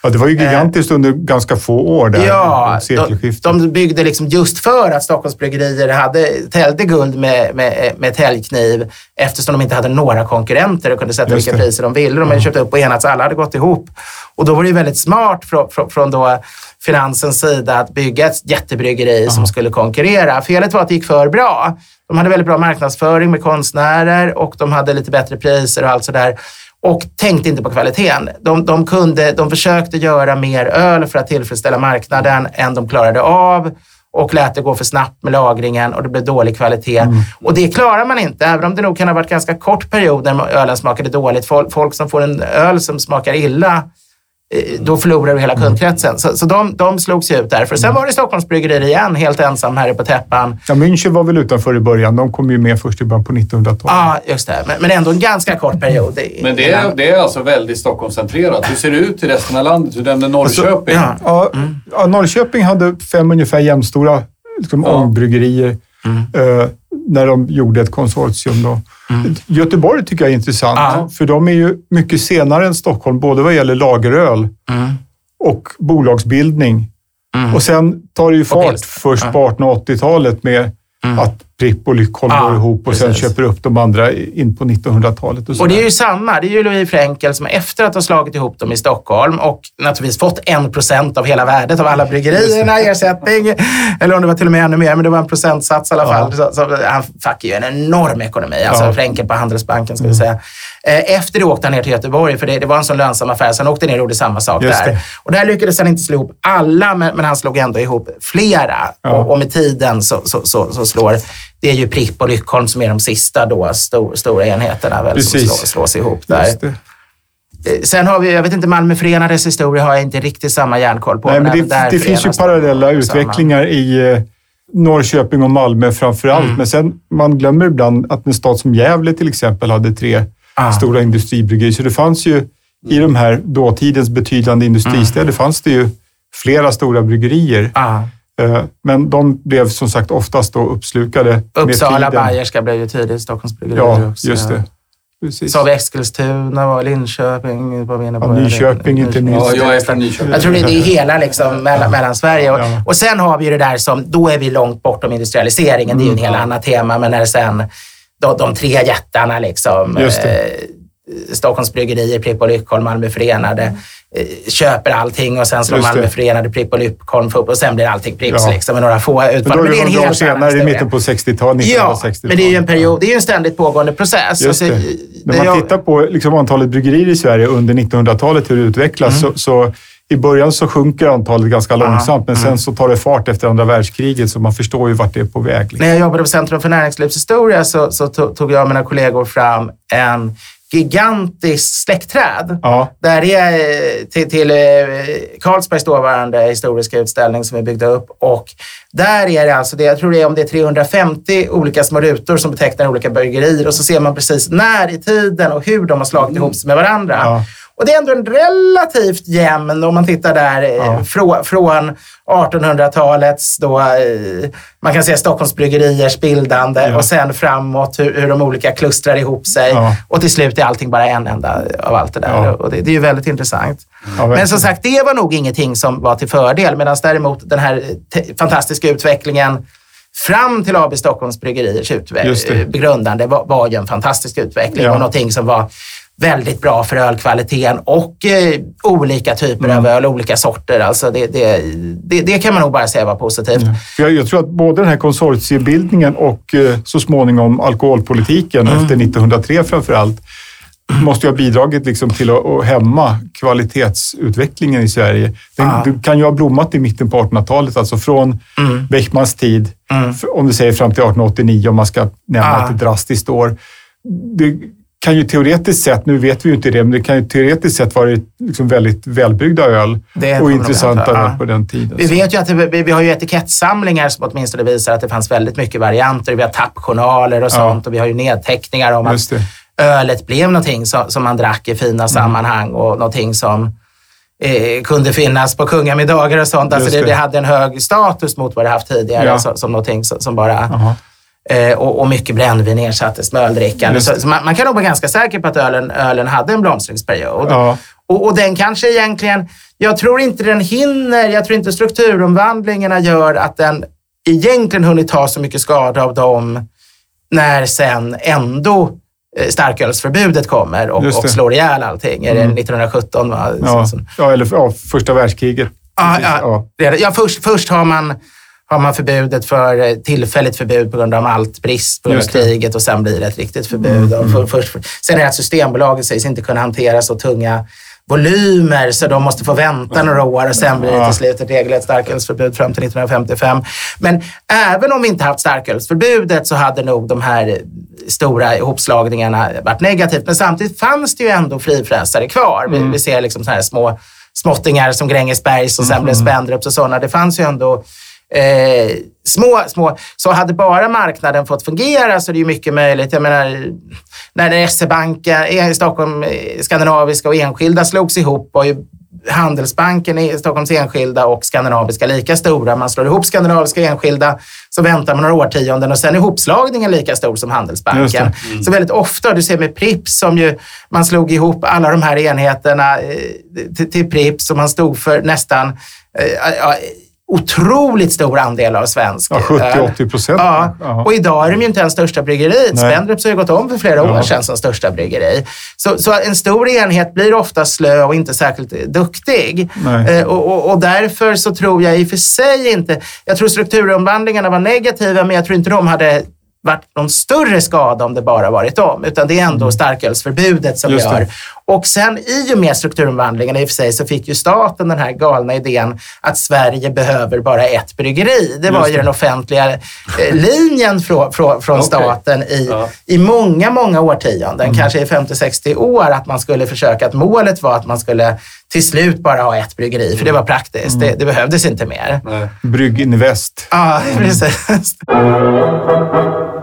Ja, det var ju gigantiskt under ganska få år där, Eh, Ja, runt de, sekelskiftet. de byggde liksom just för att Stockholms bryggerier hade, täljde guld med, med, med täljkniv eftersom de inte hade några konkurrenter och kunde sätta Just vilka det. priser de ville. De hade köpt upp och enats, alla hade gått ihop. Och då var det ju väldigt smart från, från, från då finansens sida att bygga ett jättebryggeri som skulle konkurrera. Felet var att det gick för bra. De hade väldigt bra marknadsföring med konstnärer och de hade lite bättre priser och allt sådär. Och tänkte inte på kvaliteten. De, de, kunde, de försökte göra mer öl för att tillfredsställa marknaden än de klarade av och lät det gå för snabbt med lagringen och det blev dålig kvalitet. Och det klarar man inte, även om det nog kan ha varit ganska kort period när ölen smakade dåligt. Folk, folk som får en öl som smakar illa, då förlorar du hela kundkretsen. Så, så de, de slogs ju ut därför. Sen var det Stockholms bryggerier igen, helt ensam här på täppan. Ja, München var väl utanför i början. De kom ju med först i början på 1900-talet. Ja, just det. Men, men ändå en ganska kort period. Men det är, det är alltså väldigt Stockholmscentrerat. Hur ser det ut i resten av landet? Du nämnde Norrköping. Ja. Ja, ja, Norrköping hade fem ungefär jämnstora liksom, Ja. ångbryggerier eh, när de gjorde ett konsortium. Då. Göteborg tycker jag är intressant, Ja. för de är ju mycket senare än Stockholm, både vad gäller lageröl Mm. och bolagsbildning. Mm. Och sen tar det ju fart först Ja. på 1880-talet med att Lyckholm Ja, går ihop och sen precis. köper upp de andra in på 1900-talet. Och, Och det är ju samma. Det är ju Louis Fränkel som efter att ha slagit ihop dem i Stockholm och naturligtvis fått en procent av hela värdet av alla bryggerierna i ersättning. Eller om det var till och med ännu mer, men det var en procentsats i alla fall. Så, så, han fick ju en enorm ekonomi. Alltså Ja. Fränkel på Handelsbanken, ska vi säga. Eh, Efter det åkte han ner till Göteborg, för det, det var en sån lönsam affär. Så han åkte ner och gjorde samma sak Just där. det. Och där lyckades han inte slå ihop alla, men, men han slog ändå ihop flera. Ja. Och, och med tiden så, så, så, så slår det är ju Pripp och Lyckholm som är de sista då, stor, stora enheterna väl, som slår, slås ihop där. Eh, Sen har vi, jag vet inte, Malmö Förenades historia har jag inte riktigt samma järnkoll på. Nej, men även det, det finns ju parallella utvecklingar i eh, Norrköping och Malmö framför allt. Mm. Men sen, man glömmer ibland att en stad som Gävle till exempel hade tre Ah. stora industribryggerier. Så det fanns ju i de här dåtidens betydande industristäder Mm. fanns det ju flera stora bryggerier. Ja. Eh, Men de blev som sagt oftast då uppslukade Uppsala. Bayerska blev ju tidigt Stockholms bryggerier Ja, också. just det. precis. Så har vi Eskilstuna och Linköping. Var vi inne på. Ja, Nyköping inte minst. Ja, jag är från Nyköping. Jag tror det det är hela liksom, mellan, mellan Sverige. Och, Ja. och sen har vi ju det där som, då är vi långt bortom industrialiseringen. Det är ju en Mm. helt annat tema. Men när sen de, de tre jättarna liksom, Just det. eh, Stockholms Bryggerier, Pripp och Lyckholm, Malmö Förenade, eh, köper allting och sen slår det. Malmö Förenade, Pripp och Lyckholm upp och sen blir allting Pripps Ja. liksom, med några få Men då utfall. är Men det är en det några år helt senare, i mitten på 60-talet, Ja, 1960-talet. men det är ju en period, det är ju en ständigt pågående process. Just Alltså, det. När man jag- tittar på liksom antalet bryggerier i Sverige under 1900-talet, hur det utvecklas, Mm. så, så i början så sjunker antalet ganska långsamt, men Mm. sen så tar det fart efter andra världskriget, så man förstår ju vart det är på väg. Liksom. När jag jobbade på Centrum för näringslivshistoria så, så to- tog jag och mina kollegor fram en gigantisk släktträd. Ja, Där är eh, till, till eh, Carlsbergs dåvarande historiska utställning som vi byggde upp. Och där är det alltså, det, jag tror det är om det är 350 olika små rutor som betecknar olika bryggerier och så ser man precis när i tiden och hur de har slagit ihop sig med varandra. Ja. Och det är ändå en relativt jämn, om man tittar där, eh, Ja. frå, från 1800-talets, då, eh, man kan säga Stockholms bryggeriers bildande Ja. och sen framåt hur, hur de olika klustrar ihop sig. Ja. Och till slut är allting bara en enda av allt det där. Och det, det är ju väldigt intressant. Men som sagt, det var nog ingenting som var till fördel. Medan däremot den här te- fantastiska utvecklingen fram till AB Stockholms Bryggeriers eh, begrundande var, var ju en fantastisk utveckling och någonting som var väldigt bra för ölkvaliteten och eh, olika typer Mm. av öl, olika sorter. Alltså det, det, det, det kan man nog bara säga var positivt. För jag, jag tror att både den här konsortiebildningen och eh, så småningom alkoholpolitiken Mm. efter 1903 framför allt måste ju ha bidragit liksom till att, att hämma kvalitetsutvecklingen i Sverige. Den. Du kan ju ha blommat i mitten på 1800-talet, alltså från Mm. Beckmans tid, Mm. om du säger fram till 1889 om man ska nämna Ja. ett drastiskt år. Det kan ju teoretiskt sett, nu vet vi ju inte det, men det kan ju teoretiskt sett vara liksom väldigt välbyggda öl och intressanta öl Ja. på den tiden. Vi vet ju att det, vi, vi har ju etikettsamlingar som åtminstone visar att det fanns väldigt mycket varianter. Vi har tappjournaler och sånt och vi har ju nedteckningar om att det. ölet blev någonting som, som man drack i fina sammanhang och någonting som eh, kunde finnas på kungamiddagar och sånt. Alltså det, det. det hade en hög status mot vad det haft tidigare, Ja. så, som någonting som, som bara... Jaha. Eh, och, och mycket brännvin ersattes med öldrickande. Så, så man, man kan nog vara ganska säker på att ölen, ölen hade en blomstringsperiod. Ja. Och, och den kanske egentligen, jag tror inte den hinner, jag tror inte strukturomvandlingarna gör att den egentligen hunnit ta så mycket skada av dem när sen ändå eh, starkölsförbudet kommer och, och slår ihjäl allting. Är det 1917? Va? Ja, ja, eller ja, första världskriget. Ja, ja, det. ja, först, först har man har man förbudet för eh, tillfälligt förbud på grund av maltbrist på grund av. Mm, kriget och sen blir det ett riktigt förbud. Och för, först, sen är det att Systembolaget sägs inte kunna hantera så tunga volymer så de måste få vänta några år och sen blir det till slut ett regelrätt starkölsförbud fram till 1955. Men även om vi inte haft starkölsförbudet så hade nog de här stora ihopslagningarna varit negativt. Men samtidigt fanns det ju ändå frifräsare kvar. Mm. Vi, vi ser liksom så här små småttingar som Grängesbergs och sen Mm. blev Spendrups och sådana. Det fanns ju ändå eh, små, små. Så hade bara marknaden fått fungera så är det ju mycket möjligt. Jag menar, när SE-banken, eh, Stockholm, eh, Skandinaviska och enskilda slogs ihop var ju Handelsbanken i Stockholms enskilda och Skandinaviska lika stora. Man slår ihop Skandinaviska enskilda, så väntar man några årtionden och sen är ihopslagningen lika stor som Handelsbanken. det. Så väldigt ofta, du ser med Prips som ju, man slog ihop alla de här enheterna till, till Prips och man stod för nästan otroligt stor andel av svensk Ja, öl. 70-80 procent. Ja, och idag är de ju inte ens största bryggeriet. Spendrups har ju gått om för flera år Ja. sedan som största bryggeri. Så, så en stor enhet blir ofta slö och inte särskilt duktig. Eh, och, och, och därför så tror jag i och för sig inte... Jag tror strukturomvandlingarna var negativa, men jag tror inte de hade varit någon större skada om det bara varit dem. Utan det är ändå starkölsförbudet som Mm. Just det. gör. Och sen i och med strukturomvandlingen i och för sig så fick ju staten den här galna idén att Sverige behöver bara ett bryggeri. Det var Just ju det. den offentliga eh, linjen från, från, från Okej. staten i, Ja. i många, många årtionden. Mm. Kanske i 50-60 år att man skulle försöka, att målet var att man skulle till slut bara ha ett bryggeri. För det var praktiskt. Mm. Det, det behövdes inte mer. Nej. Brygginvest. Ja, precis.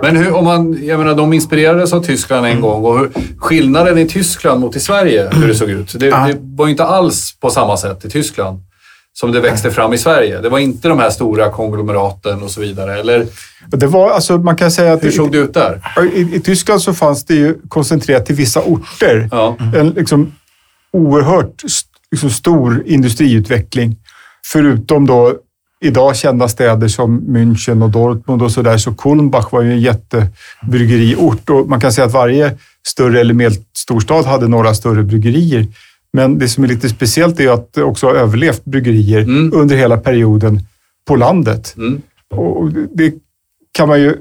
Men hur, om man, jag menar, de inspirerades av Tyskland Mm. en gång och hur, skillnaden i Tyskland mot i Sverige, hur det såg ut. Det, Ja. det var ju inte alls på samma sätt i Tyskland. som det växte fram i Sverige. Det var inte de här stora konglomeraten och så vidare. Eller Det var, alltså, man kan säga att hur såg det ut där? i, i Tyskland så fanns det ju koncentrerat till vissa orter. Ja. En liksom oerhört st- liksom stor industriutveckling. Förutom då idag kända städer som München och Dortmund och sådär, så Kulmbach var ju en jättebrygeriort och man kan säga att varje större eller medelstor stad hade några större bryggerier. Men det som är lite speciellt är att det också har överlevt bryggerier Mm. under hela perioden på landet. Mm. Och det kan man ju,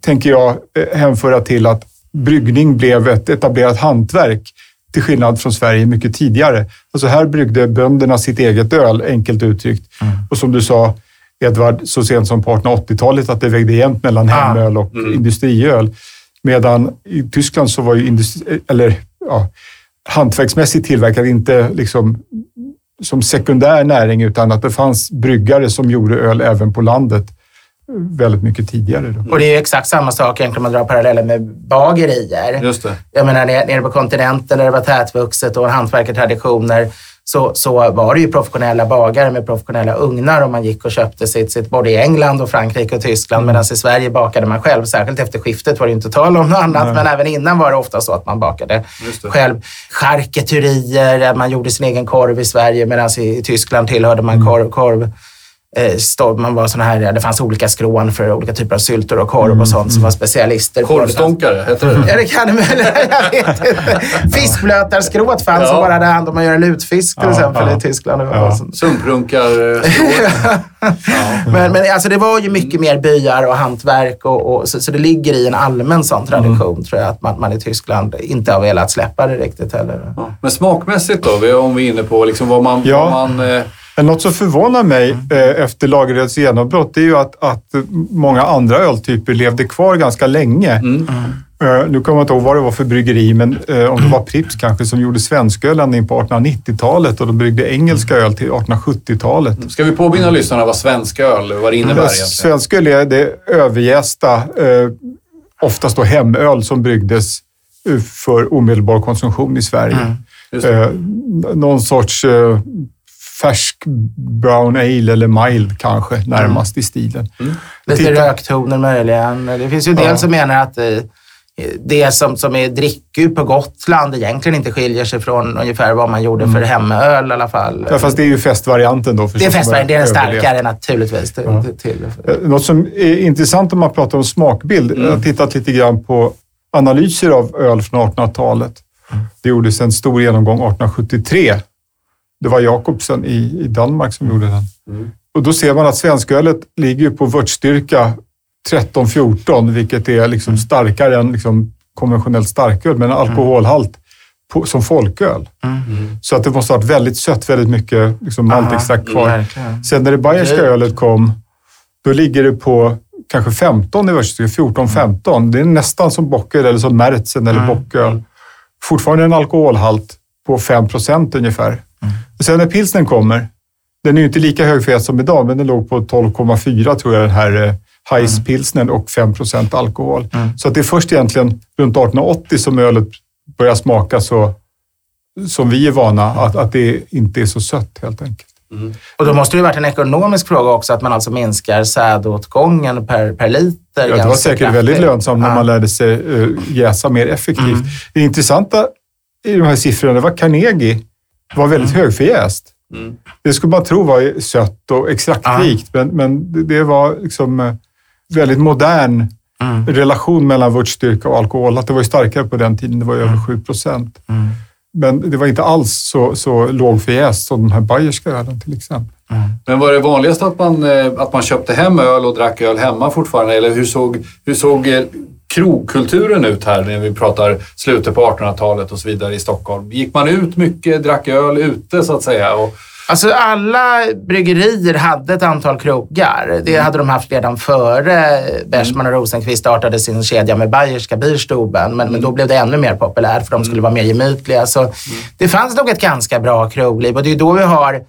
tänker jag, eh, hänföra till att bryggning blev ett etablerat hantverk till skillnad från Sverige mycket tidigare. Alltså här bryggde bönderna sitt eget öl, enkelt uttryckt. Och som du sa, Edvard, så sent som på 1880-talet att det vägde jämnt mellan Ah. hemöl och Mm. industriöl. Medan i Tyskland så var ju industri, eller, ja, hantverksmässigt tillverkad inte liksom som sekundär näring utan att det fanns bryggare som gjorde öl även på landet väldigt mycket tidigare. Då. Och det är ju exakt samma sak egentligen om man drar paralleller med bagerier. Just det. Jag menar nere på kontinenten där det var tätvuxet och hantverkartraditioner så, så var det ju professionella bagare med professionella ugnar och man gick och köpte sitt, sitt både i England och Frankrike och Tyskland. Mm. Medan i Sverige bakade man själv. Särskilt efter skiftet var det ju inte tal om något annat. Nej. Men även innan var det ofta så att man bakade själv. Charkuterier, man gjorde sin egen korv i Sverige medan i, i Tyskland tillhörde man Mm. korv, korv stod, man var såna här, det fanns olika skrån för olika typer av syltor och korv och sånt som var specialister. Korvstånkare, heter det? Ja, det kan det. Jag vet inte. Fiskblötarskrået fanns Ja. som bara hade hand om att göra lutfisk till Ja, exempel ja. i Tyskland. Ja. eh, Men, men alltså, det var ju mycket mer byar och hantverk och, och, så, så det ligger i en allmän sån tradition tror jag att man, man i Tyskland inte har velat släppa det riktigt heller. Ja. Men smakmässigt då, om vi är inne på liksom vad man... Ja. Vad man eh, något som förvånar mig eh, efter lagerölets genombrott är ju att, att många andra öltyper levde kvar ganska länge. mm. Eh, nu kommer jag inte ihåg vad det var för bryggeri, men eh, om det var Pripps kanske som gjorde svensköl ända in på 1890-talet och de bryggde engelska öl till 1870-talet. Ska vi påminna lyssnarna vad svensk öl, vad det innebär Mm. egentligen? Svensköl är det överjästa, eh, oftast då hemöl som bryggdes för omedelbar konsumtion i Sverige. Det. Eh, någon sorts eh, färsk brown ale eller mild kanske närmast i stilen. Lite Titta. röktoner möjligen. Det finns ju en del Ja. som menar att eh, det som, som är drickor på Gotland egentligen inte skiljer sig från ungefär vad man gjorde för hemöl i alla fall. Mm. Ja, fast det är ju festvarianten då. det är festvarianten, det är den starkare naturligtvis. Till, Ja. till. Eh, Något som är intressant om man pratar om smakbild. Mm. Jag har tittat lite grann på analyser av öl från 1800-talet. Det gjordes en stor genomgång 1873. Det var Jakobsen i, i Danmark som gjorde den. Mm. Och då ser man att svenskölet ligger på vörtstyrka 13-14, vilket är liksom starkare än liksom konventionellt starköl, men en alkoholhalt på, som folköl. Mm. Så att det måste ha varit väldigt sött, väldigt mycket liksom maltextrakt kvar. Verkligen. Sen när det bayerska ölet kom, då ligger det på kanske 15 i världsstyrka, 14-15. Det är nästan som bocköl eller som märtsen eller Mm. bocköl. Fortfarande en alkoholhalt på 5 procent ungefär. Och sen när pilsnen kommer, den är ju inte lika hög fet som idag, men den låg på 12,4 tror jag, den här eh, Heiss-pilsnen och 5 procent alkohol. Mm. Så att det är först egentligen runt 1880 som ölet börjar smaka så som vi är vana, att, att det inte är så sött helt enkelt. Och då måste det ju varit en ekonomisk fråga också, att man alltså minskar sädåtgången per, per liter. Ja, det var säkert kraftigt. väldigt lönsamt när Ja. man lärde sig uh, jäsa mer effektivt. Mm. Det intressanta i de här siffrorna var Carnegie var väldigt högförjäst. Mm. Det skulle man tro var sött och extraktrikt, men, men det, var liksom eh, väldigt modern Mm. relation mellan vörtstyrka och alkohol. Att det var starkare på den tiden, det var över 7 procent. Mm. Men det var inte alls så, så lågförjäst som de här bayerska ölen till exempel. Men var det vanligast att man, eh, att man köpte hem öl och drack öl hemma fortfarande? Eller hur såg, hur såg eh, krogkulturen ut här när vi pratar slutet på 1800-talet och så vidare i Stockholm? Gick man ut mycket, drack öl ute så att säga? Och, Alltså alla bryggerier hade ett antal krogar. Det hade de haft redan före Bergman och Rosenqvist startade sin kedja med Bayerska Bierstuben. Men, men då blev det ännu mer populärt för de skulle vara mer gemytliga. Så det fanns nog ett ganska bra krogliv och det är då vi har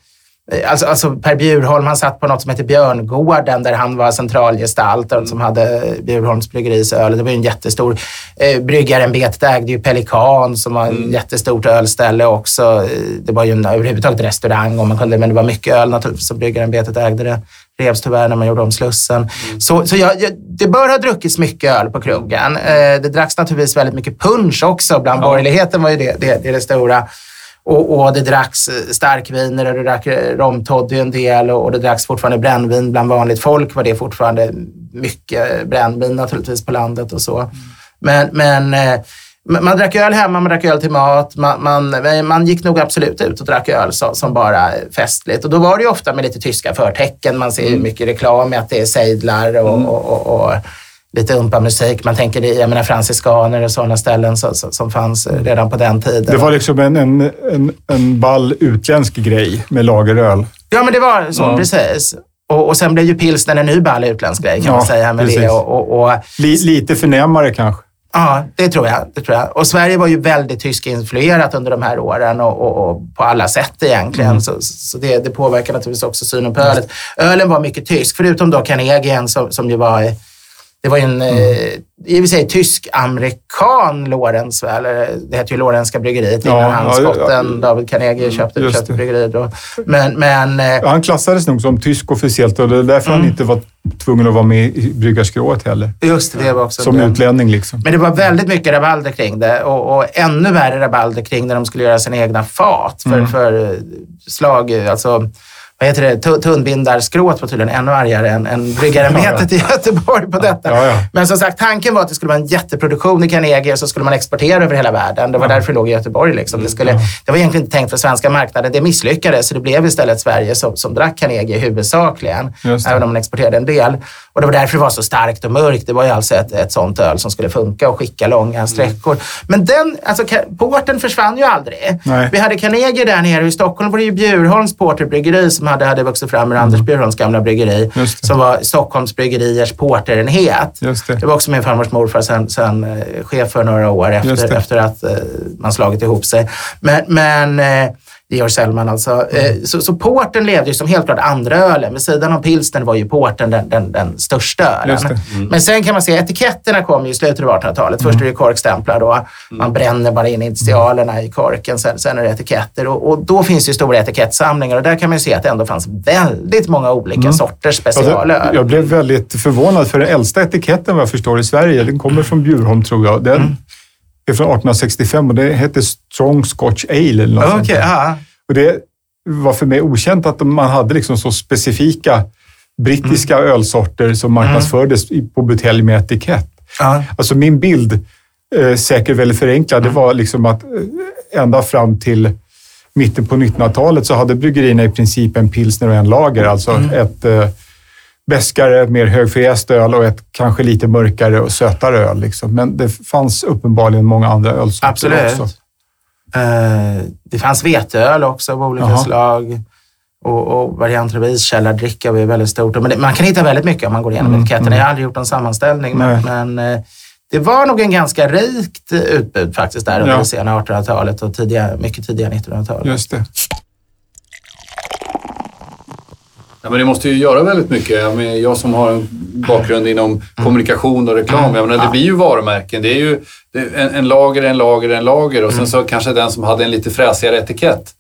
alltså, alltså Per Bjurholm, han satt på något som heter Björngården där han var centralgestalt och som hade Bjurholms bryggeris öl. Det var ju en jättestor eh, bryggarämbetet ägde ju Pelikan som var mm. ett jättestort ölställe också. Eh, det var ju en, överhuvudtaget restaurang om man kunde, men det var mycket öl naturligtvis som bryggarämbetet ägde det. Revs tyvärr när man gjorde om Slussen. Mm. Så, så jag, jag, det bör ha druckits mycket öl på krogen. Eh, det dracks naturligtvis väldigt mycket punch också. Bland ja. borgerligheten var ju det det, det, det stora. Och, och det dracks eh, starkviner och det drack eh, romtoddy en del och, och det dracks fortfarande brännvin bland vanligt folk. var det fortfarande mycket brännvin naturligtvis på landet och så. Men, men eh, man drack öl hemma, man drack öl till mat. Man, man, man gick nog absolut ut och drack öl så, som bara festligt. Och då var det ju ofta med lite tyska förtecken. Man ser ju mm. mycket reklam med att det är sejdlar och, mm. och, och, och lite umpa-musik. Man tänker, jag menar franciskaner och sådana ställen som, som fanns redan på den tiden. Det var liksom en, en, en, en ball utländsk grej med lageröl. Ja, men det var så, ja. precis. Och, och sen blev ju pilsner en ny ball utländsk grej kan ja, man säga. Med det och, och, och, lite förnämare kanske. Ja, det tror, jag, det tror jag. Och Sverige var ju väldigt tyskinfluerat under de här åren och, och, och på alla sätt egentligen. Mm. Så, så det, det, påverkar naturligtvis också synen på ölet. Ölen var mycket tysk, förutom då Carnegien som, som ju var det var en, mm. eh, i och för sig tysk-amerikan Lorenz, eller det hette ju Lorenska bryggeriet innan ja, han, skotten, ja, David Carnegie, mm, köpte, köpte bryggeriet. Då. Men, men, eh, han klassades nog som tysk officiellt och det är därför mm. han inte var tvungen att vara med i bryggarskrået heller. Just det, det var också Som utlänning liksom. Men det var väldigt mycket rabalder kring det och, och ännu värre rabalder kring när de skulle göra sina egna fat för, mm. för slag, alltså vad heter det, tunnbindarskrået var tydligen ännu argare än, än bryggarämbetet ja, ja. i Göteborg på detta. Ja, Men som sagt, tanken var att det skulle vara en jätteproduktion i Carnegie och så skulle man exportera över hela världen. Det var därför det låg i Göteborg. Liksom. Det, skulle, det var egentligen inte tänkt för svenska marknaden. Det misslyckades, så det blev istället Sverige som, som drack Carnegie huvudsakligen, även om man exporterade en del. Och det var därför det var så starkt och mörkt. Det var ju alltså ett, ett sånt öl som skulle funka och skicka långa mm. sträckor. Men den, alltså porten försvann ju aldrig. Nej. Vi hade Carnegie där nere. I Stockholm var det ju Bjurholms porterbryggeri som hade, hade vuxit fram ur mm. Anders Bjurholms gamla bryggeri. Som var Stockholms bryggeriers porterenhet. Det. det. var också min farmors morfar sen, sen eh, chef för några år efter, efter att eh, man slagit ihop sig. Men, men eh, Georg Sellman alltså. Eh, mm. Så, så porten levde ju som helt klart andra ölen. Vid sidan av pilsner var ju porten den, den, den största ölen. Mm. Men sen kan man se etiketterna kom ju i slutet av 1800-talet. Först mm. är det korkstämplar då. Mm. Man bränner bara in initialerna i korken. Sen, sen är det etiketter och, och, då finns det ju stora etikettsamlingar och där kan man ju se att det ändå fanns väldigt många olika mm. sorters specialöl. Alltså, jag blev väldigt förvånad för den äldsta etiketten vad jag förstår i Sverige, den kommer från Bjurholm tror jag. Den, mm är från 1865 och det hette Strong Scotch Ale. Eller något okay, och det var för mig okänt att man hade liksom så specifika brittiska mm. ölsorter som marknadsfördes mm. på butelj med etikett. Ja. Alltså min bild, eh, säkert väldigt förenklad, mm. det var liksom att eh, ända fram till mitten på 1900-talet så hade bryggerierna i princip en pilsner och en lager. Alltså mm. ett eh, bäskare, mer högfräst öl och ett kanske lite mörkare och sötare öl. Liksom. Men det fanns uppenbarligen många andra ölsorter Absolut. också. Uh, det fanns veteöl också av olika Aha. slag. Och, och varianter av iskällardricka var ju väldigt stort. Men det, man kan hitta väldigt mycket om man går igenom mm, etiketterna. Mm. Jag har aldrig gjort en sammanställning, men, men uh, det var nog en ganska rikt utbud faktiskt där under ja. det sena 1800-talet och tidiga, mycket tidiga 1900-talet. Just det. Ja, men det måste ju göra väldigt mycket. Jag, menar, jag som har en bakgrund inom mm. kommunikation och reklam. Jag menar, det blir ju varumärken. Det är ju en, en lager, en lager, en lager och sen mm. så kanske den som hade en lite fräsigare etikett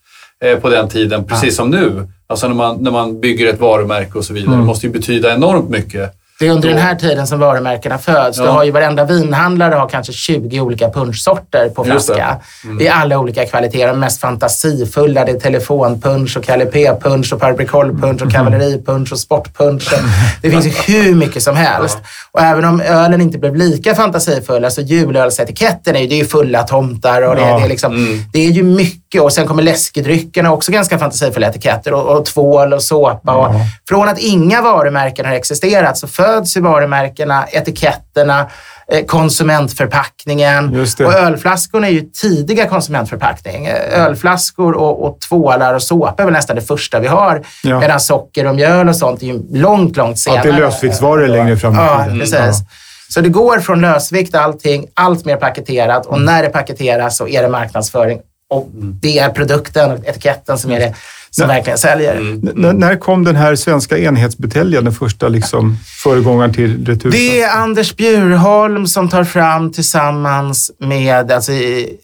eh, på den tiden, precis som nu. Alltså när man, när man bygger ett varumärke och så vidare. Mm. Det måste ju betyda enormt mycket. Det är under den här tiden som varumärkena föds. Ja. Du har ju varenda vinhandlare har kanske 20 olika punschsorter på flaska. Mm. I alla olika kvaliteter. De mest fantasifulla. Det är telefonpunsch och Kalle P-punsch och Parbricolpunsch och kavalleripunsch och sportpunsch. Det finns ju hur mycket som helst. Ja. Och även om ölen inte blev lika fantasifulla så julölsetiketten är ju, det är ju fulla tomtar och det, ja. det, är liksom, mm. det är ju mycket. Och sen kommer läskedryckerna också ganska fantasifulla etiketter och, och tvål och såpa. Och från att inga varumärken har existerat så föds i varumärkena, etiketterna, eh, konsumentförpackningen. Och ölflaskorna är ju tidiga konsumentförpackning. Eh, ölflaskor och, och tvålar och såpa är väl nästan det första vi har. Ja. Medan socker och mjöl och sånt är ju långt, långt senare. Att det är lösviktsvaror längre fram i tiden. Ja, precis. Ja. Så det går från lösvikt allting, allt mer paketerat och när det paketeras så är det marknadsföring Och det är produkten och etiketten som är det som verkligen säljer. N- när kom den här svenska enhetsbuteljen, den första liksom, föregångaren till retur? Det är Anders Bjurholm som tar fram tillsammans med, alltså, i-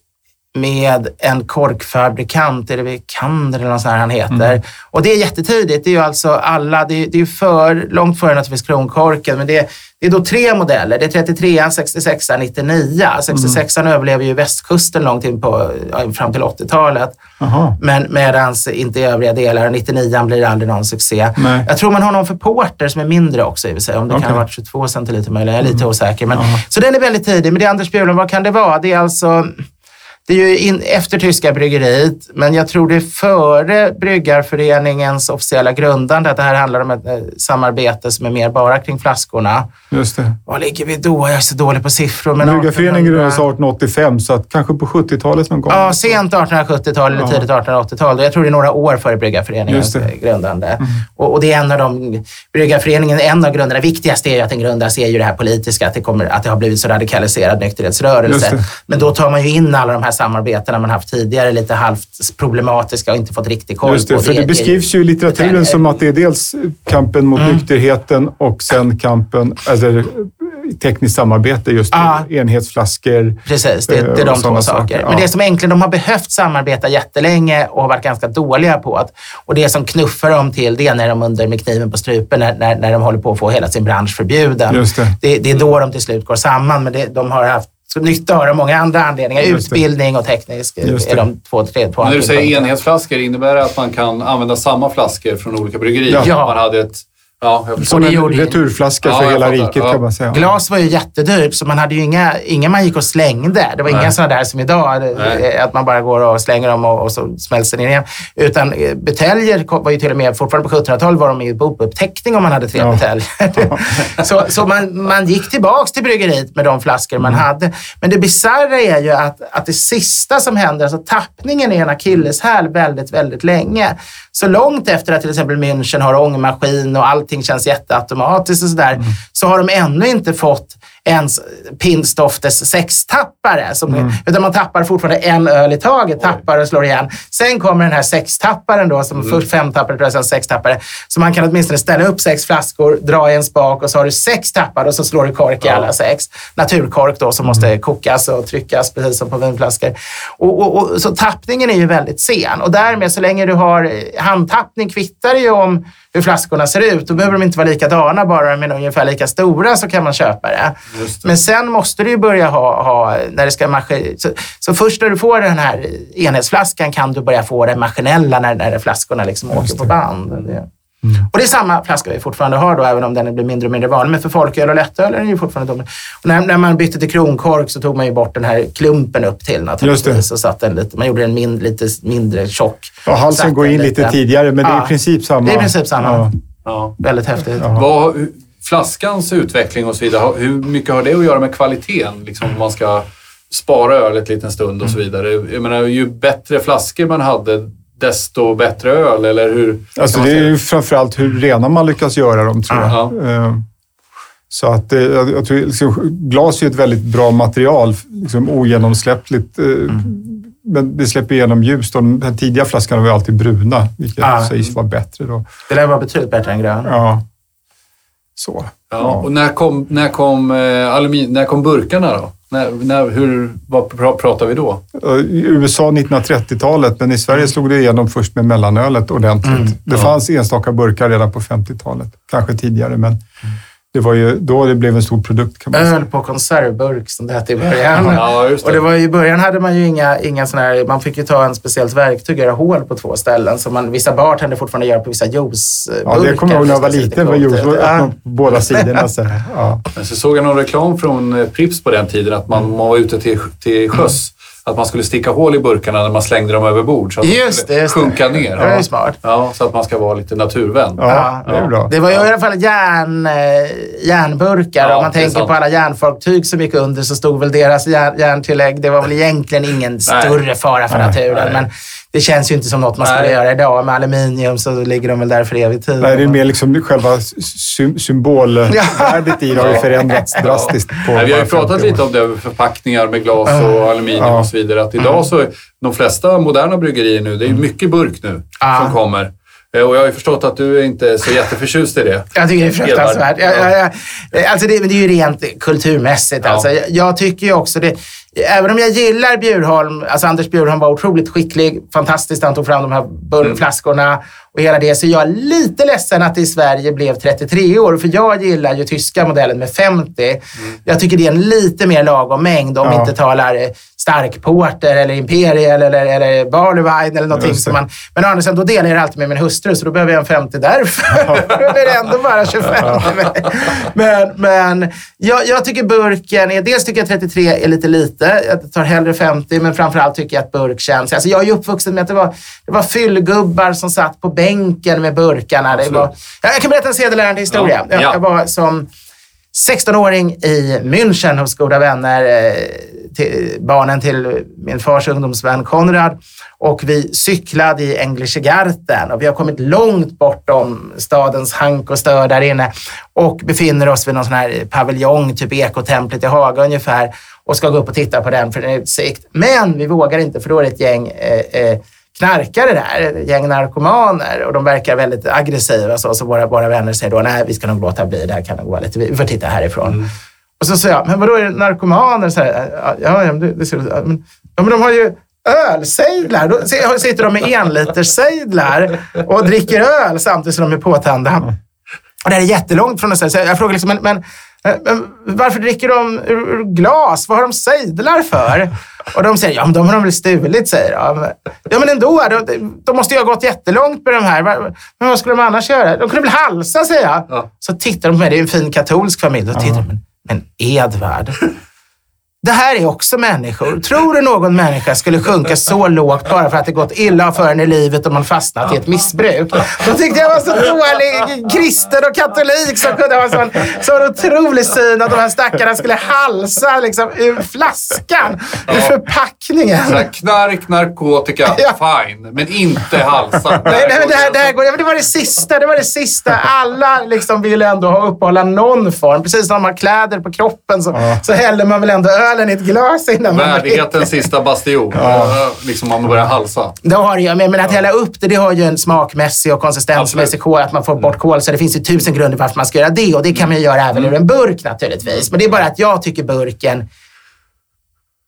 med en korkfabrikant, det Vikander eller något sånt här han heter. Och det är jättetidigt. Det är ju alltså alla, det är, det är för, långt före naturligtvis kronkorken, men det är, det är då tre modeller. Det är 33, 66, 99. 66 överlever ju västkusten långt in på, fram till 80-talet. Jaha. Men medans inte i övriga delar. 99 blir aldrig någon succé. Nej. Jag tror man har någon för Porter som är mindre också i och för sig. Om det Okej. kan ha varit 22 centiliter möjligen. Jag är lite osäker. Men, så den är väldigt tidig. Men det är Anders Bjurlund, vad kan det vara? Det är alltså... Det är ju in, efter tyska bryggeriet, men jag tror det är före Bryggarföreningens officiella grundande. Att det här handlar om ett eh, samarbete som är mer bara kring flaskorna. Just det. Vad ligger vi då? Jag är så dålig på siffror. Men Bryggarföreningen 1800 grundades 1885, så att kanske på 70-talet någon gång. Ja, sent 1870-tal eller Ja. tidigt 1880-tal. Jag tror det är några år före Bryggarföreningens Just det. Mm. grundande. Och, och det är en av de, Bryggarföreningen, en av grundarna, viktigast är ju att den grundas är ju det här politiska, att det, kommer, att det har blivit så radikaliserad nykterhetsrörelse. det. Men då tar man ju in alla de här samarbetena man haft tidigare, lite halvt problematiska och inte fått riktig koll Just det, på. för det beskrivs ju i litteraturen Mm. som att det är dels kampen mot nykterheten och sen kampen, alltså tekniskt samarbete, just Ja. enhetsflaskor. Precis, det, det är Eh, de två saker. saker, Men ja. det som egentligen de har behövt samarbeta jättelänge och har varit ganska dåliga på. Att, och det som knuffar dem till det är när de under med kniven på strupen, när, när, när de håller på att få hela sin bransch förbjuden. Just det. Det, det är då de till slut går samman, men det, de har haft nytta det av många andra anledningar. Utbildning och teknisk Just är de två, tre, två när du säger enhetsflaskor, innebär det att man kan använda samma flaskor från olika bryggerier? Ja. Man hade ett... Ja. Som det en gjorde returflaska Ja, för hela riket Ja. kan man säga. Glas var ju jättedyrt, så man hade ju inga, inga man gick och slängde. Det var inga Nej. sådana där som idag, Nej. eh, att man bara går och slänger dem och, och så den in igen. Utan eh, buteljer var ju till och med, fortfarande på 1700-talet var de i bokuppteckning om man hade tre Ja. buteljer. så så man, man gick tillbaks till bryggeriet med de flaskor man Mm. hade. Men det bisarra är ju att, att det sista som händer, alltså tappningen är en akilleshäl väldigt, väldigt länge. Så långt efter att till exempel München har ångmaskin och allting känns jätteautomatiskt och sådär, Mm. så har de ännu inte fått ens Pinstoftes sextappare. Som, Mm. Utan man tappar fortfarande en öl i taget, tappar och slår igen. Sen kommer den här sextapparen då, som först femtappare sen sextappare. Så man kan åtminstone ställa upp sex flaskor, dra i en spak och så har du sex tappar och så slår du kork i alla sex. Naturkork då som måste kokas och tryckas precis som på vinflaskor. Och, och, och, så tappningen är ju väldigt sen och därmed så länge du har eh, handtappning kvittar det ju om hur flaskorna ser ut. Då behöver de inte vara likadana, bara de är ungefär lika stora så kan man köpa det. Det. Men sen måste du ju börja ha, ha när det ska maskin... Så, så först när du får den här enhetsflaskan kan du börja få det maskinella när, när flaskorna liksom åker på band. Det. Och det är samma flaska vi fortfarande har då, även om den blir mindre och mindre vanlig. Men för folköl och lättöl är den ju fortfarande. Och när, när man bytte till kronkork så tog man ju bort den här klumpen upp till naturligtvis. Och satte den lite, man gjorde den min, lite mindre tjock. Ja, halsen går in den lite tidigare, men det är Ja. i princip samma. Det är i princip samma. Ja. Ja. Väldigt häftigt. Vad, hur- flaskans utveckling och så vidare, hur mycket har det att göra med kvaliteten? Liksom om man ska spara ölet en liten stund och så vidare. Jag menar, ju bättre flaskor man hade, desto bättre öl, eller hur? Alltså det är ju framförallt hur rena man lyckas göra dem, tror jag. Ja. Eh, Så att det, jag, jag tror, liksom, glas är ett väldigt bra material, liksom ogenomsläppligt. eh, Men det släpper igenom ljus. De här tidiga flaskorna var alltid bruna, vilket Ja. sägs vara bättre då. Det lär vara betydligt bättre än grön. Ja. Så. Ja. Och när kom, när kom, eh, aluminium, när kom burkarna då? När, när, hur, vad pr- pratar vi då? Eh, I USA 1930-talet, men i Sverige slog det igenom först med mellanölet ordentligt. Mm. Det fanns enstaka burkar redan på 50-talet, kanske tidigare, men det var ju då det blev en stor produkt kan man säga. Öl på konservburk som det hette i början. Ja, just det. Och det var I början hade man ju inga, inga såna här, man fick ju ta en speciellt verktyg och göra hål på två ställen. Som man, vissa bartender fortfarande gör på vissa juiceburkar. Ja, det kommer jag ihåg när jag var liten. Var juice, Ja. på båda sidorna. Så, ja. Men så såg jag någon reklam från eh, Pripps på den tiden att man, man var ute till, till sjöss. Att man skulle sticka hål i burkarna när man slängde dem över bord. Så att de Just skulle det, just det. sjunka ner. Det är smart. Ja, så att man ska vara lite naturvän. Ja, det är bra. Det var ju i alla fall järn, eh, järnburkar. Ja, Om man tänker sant. på alla järnfartyg som gick under så stod väl deras järn, järntillägg. Det var väl egentligen ingen större fara för Nej, naturen. nej. Men det känns ju inte som något man skulle Nej. göra idag. Med aluminium så ligger de väl där för evig tid. Nej, det är mer liksom själva sy symbolvärdet i det har ju förändrats drastiskt. På Nej, vi har ju bara 50 pratat lite om det, förpackningar med glas och aluminium Ja. och så vidare. Att idag så, är de flesta moderna bryggerier nu, det är ju mycket burk nu Ja. som kommer. Eh, Och jag har ju förstått att du är inte så jätteförtjust i det. Jag tycker det är fruktansvärt. Jag, jag, jag, alltså det, det är ju rent kulturmässigt. Ja. Alltså. Jag, jag tycker ju också det. Även om jag gillar Bjurholm, alltså Anders Bjurholm var otroligt skicklig, fantastiskt han tog fram de här burkflaskorna och hela det. Så jag är lite ledsen att det i Sverige blev 33 år, för jag gillar ju tyska modellen med 50. Jag tycker det är en lite mer lagom mängd om vi Ja. inte talar starkporter eller imperial eller, eller barleyvine eller någonting som man... Men å andra sidan, då delar jag det alltid med min hustru, så då behöver jag en 50 därför. då blir det ändå bara 25 till mig. Men, men jag, jag tycker burken är... Dels tycker jag 33 är lite lite. Jag tar hellre 50, men framförallt tycker jag att burk känns... Alltså jag är ju uppvuxen med att det var, det var fyllgubbar som satt på bänken med burkarna. Det var, jag kan berätta en sedelärande historia. Ja. Jag, Ja. jag var som 16-åring i München hos goda vänner, eh, till, barnen till min fars ungdomsvän Konrad. Och vi cyklade i Englische Garten och vi har kommit långt bortom stadens hank och stör där inne och befinner oss vid någon sån här paviljong, typ ekotemplet i Haga ungefär och ska gå upp och titta på den för den är utsikt. Men vi vågar inte för då är det ett gäng eh, eh, knarkare där, gäng narkomaner och de verkar väldigt aggressiva. Så, så våra, våra vänner säger då, nej vi ska nog låta bli, det här kan nog gå lite, vi får titta härifrån. Och så säger jag, men vadå är det narkomaner? Så här, ja, ja, det, det ser ja, men, ja, men de har ju ölsejdlar. Då si- sitter de med enliterssejdlar och dricker öl samtidigt som de är påtända. Och det här är jättelångt från att säga. Jag frågar liksom, men, men, men varför dricker de ur, ur glas? Vad har de sejdlar för? Och de säger, ja men de har de väl stulit, säger de. Ja men ändå, de, de måste ju ha gått jättelångt med de här. Men vad skulle de annars göra? De kunde väl halsa, säger jag. Ja. Så tittar de på mig, det är en fin katolsk familj. Då tittar de, men Edvard, det här är också människor. Tror du någon människa skulle sjunka så lågt bara för att det gått illa för en i livet och man fastnat i ett missbruk? De tyckte jag var så dålig kristen och katolik som kunde ha en sån, sån otrolig syn att de här stackarna skulle halsa liksom, ur flaskan, ur förpackningen. Så knark, narkotika, Ja. fine. Men inte halsa. Nej, nej, men det, här, det, här går, ja, men det var det sista. Det var det sista. Alla liksom ville ändå ha uppehålla någon form. Precis som man har kläder på kroppen så, så häller man väl ändå ölen i ett glas innan man... Värdighetens sista bastion. Liksom om man börjar halsa. Det har det ju. Men, men att hälla upp det, det har ju en smakmässig och konsistensmässig kol. Att man får bort kol. Så det finns ju tusen grunder varför man ska göra det. Och det kan man ju göra även ur en burk naturligtvis. Men det är bara att jag tycker burken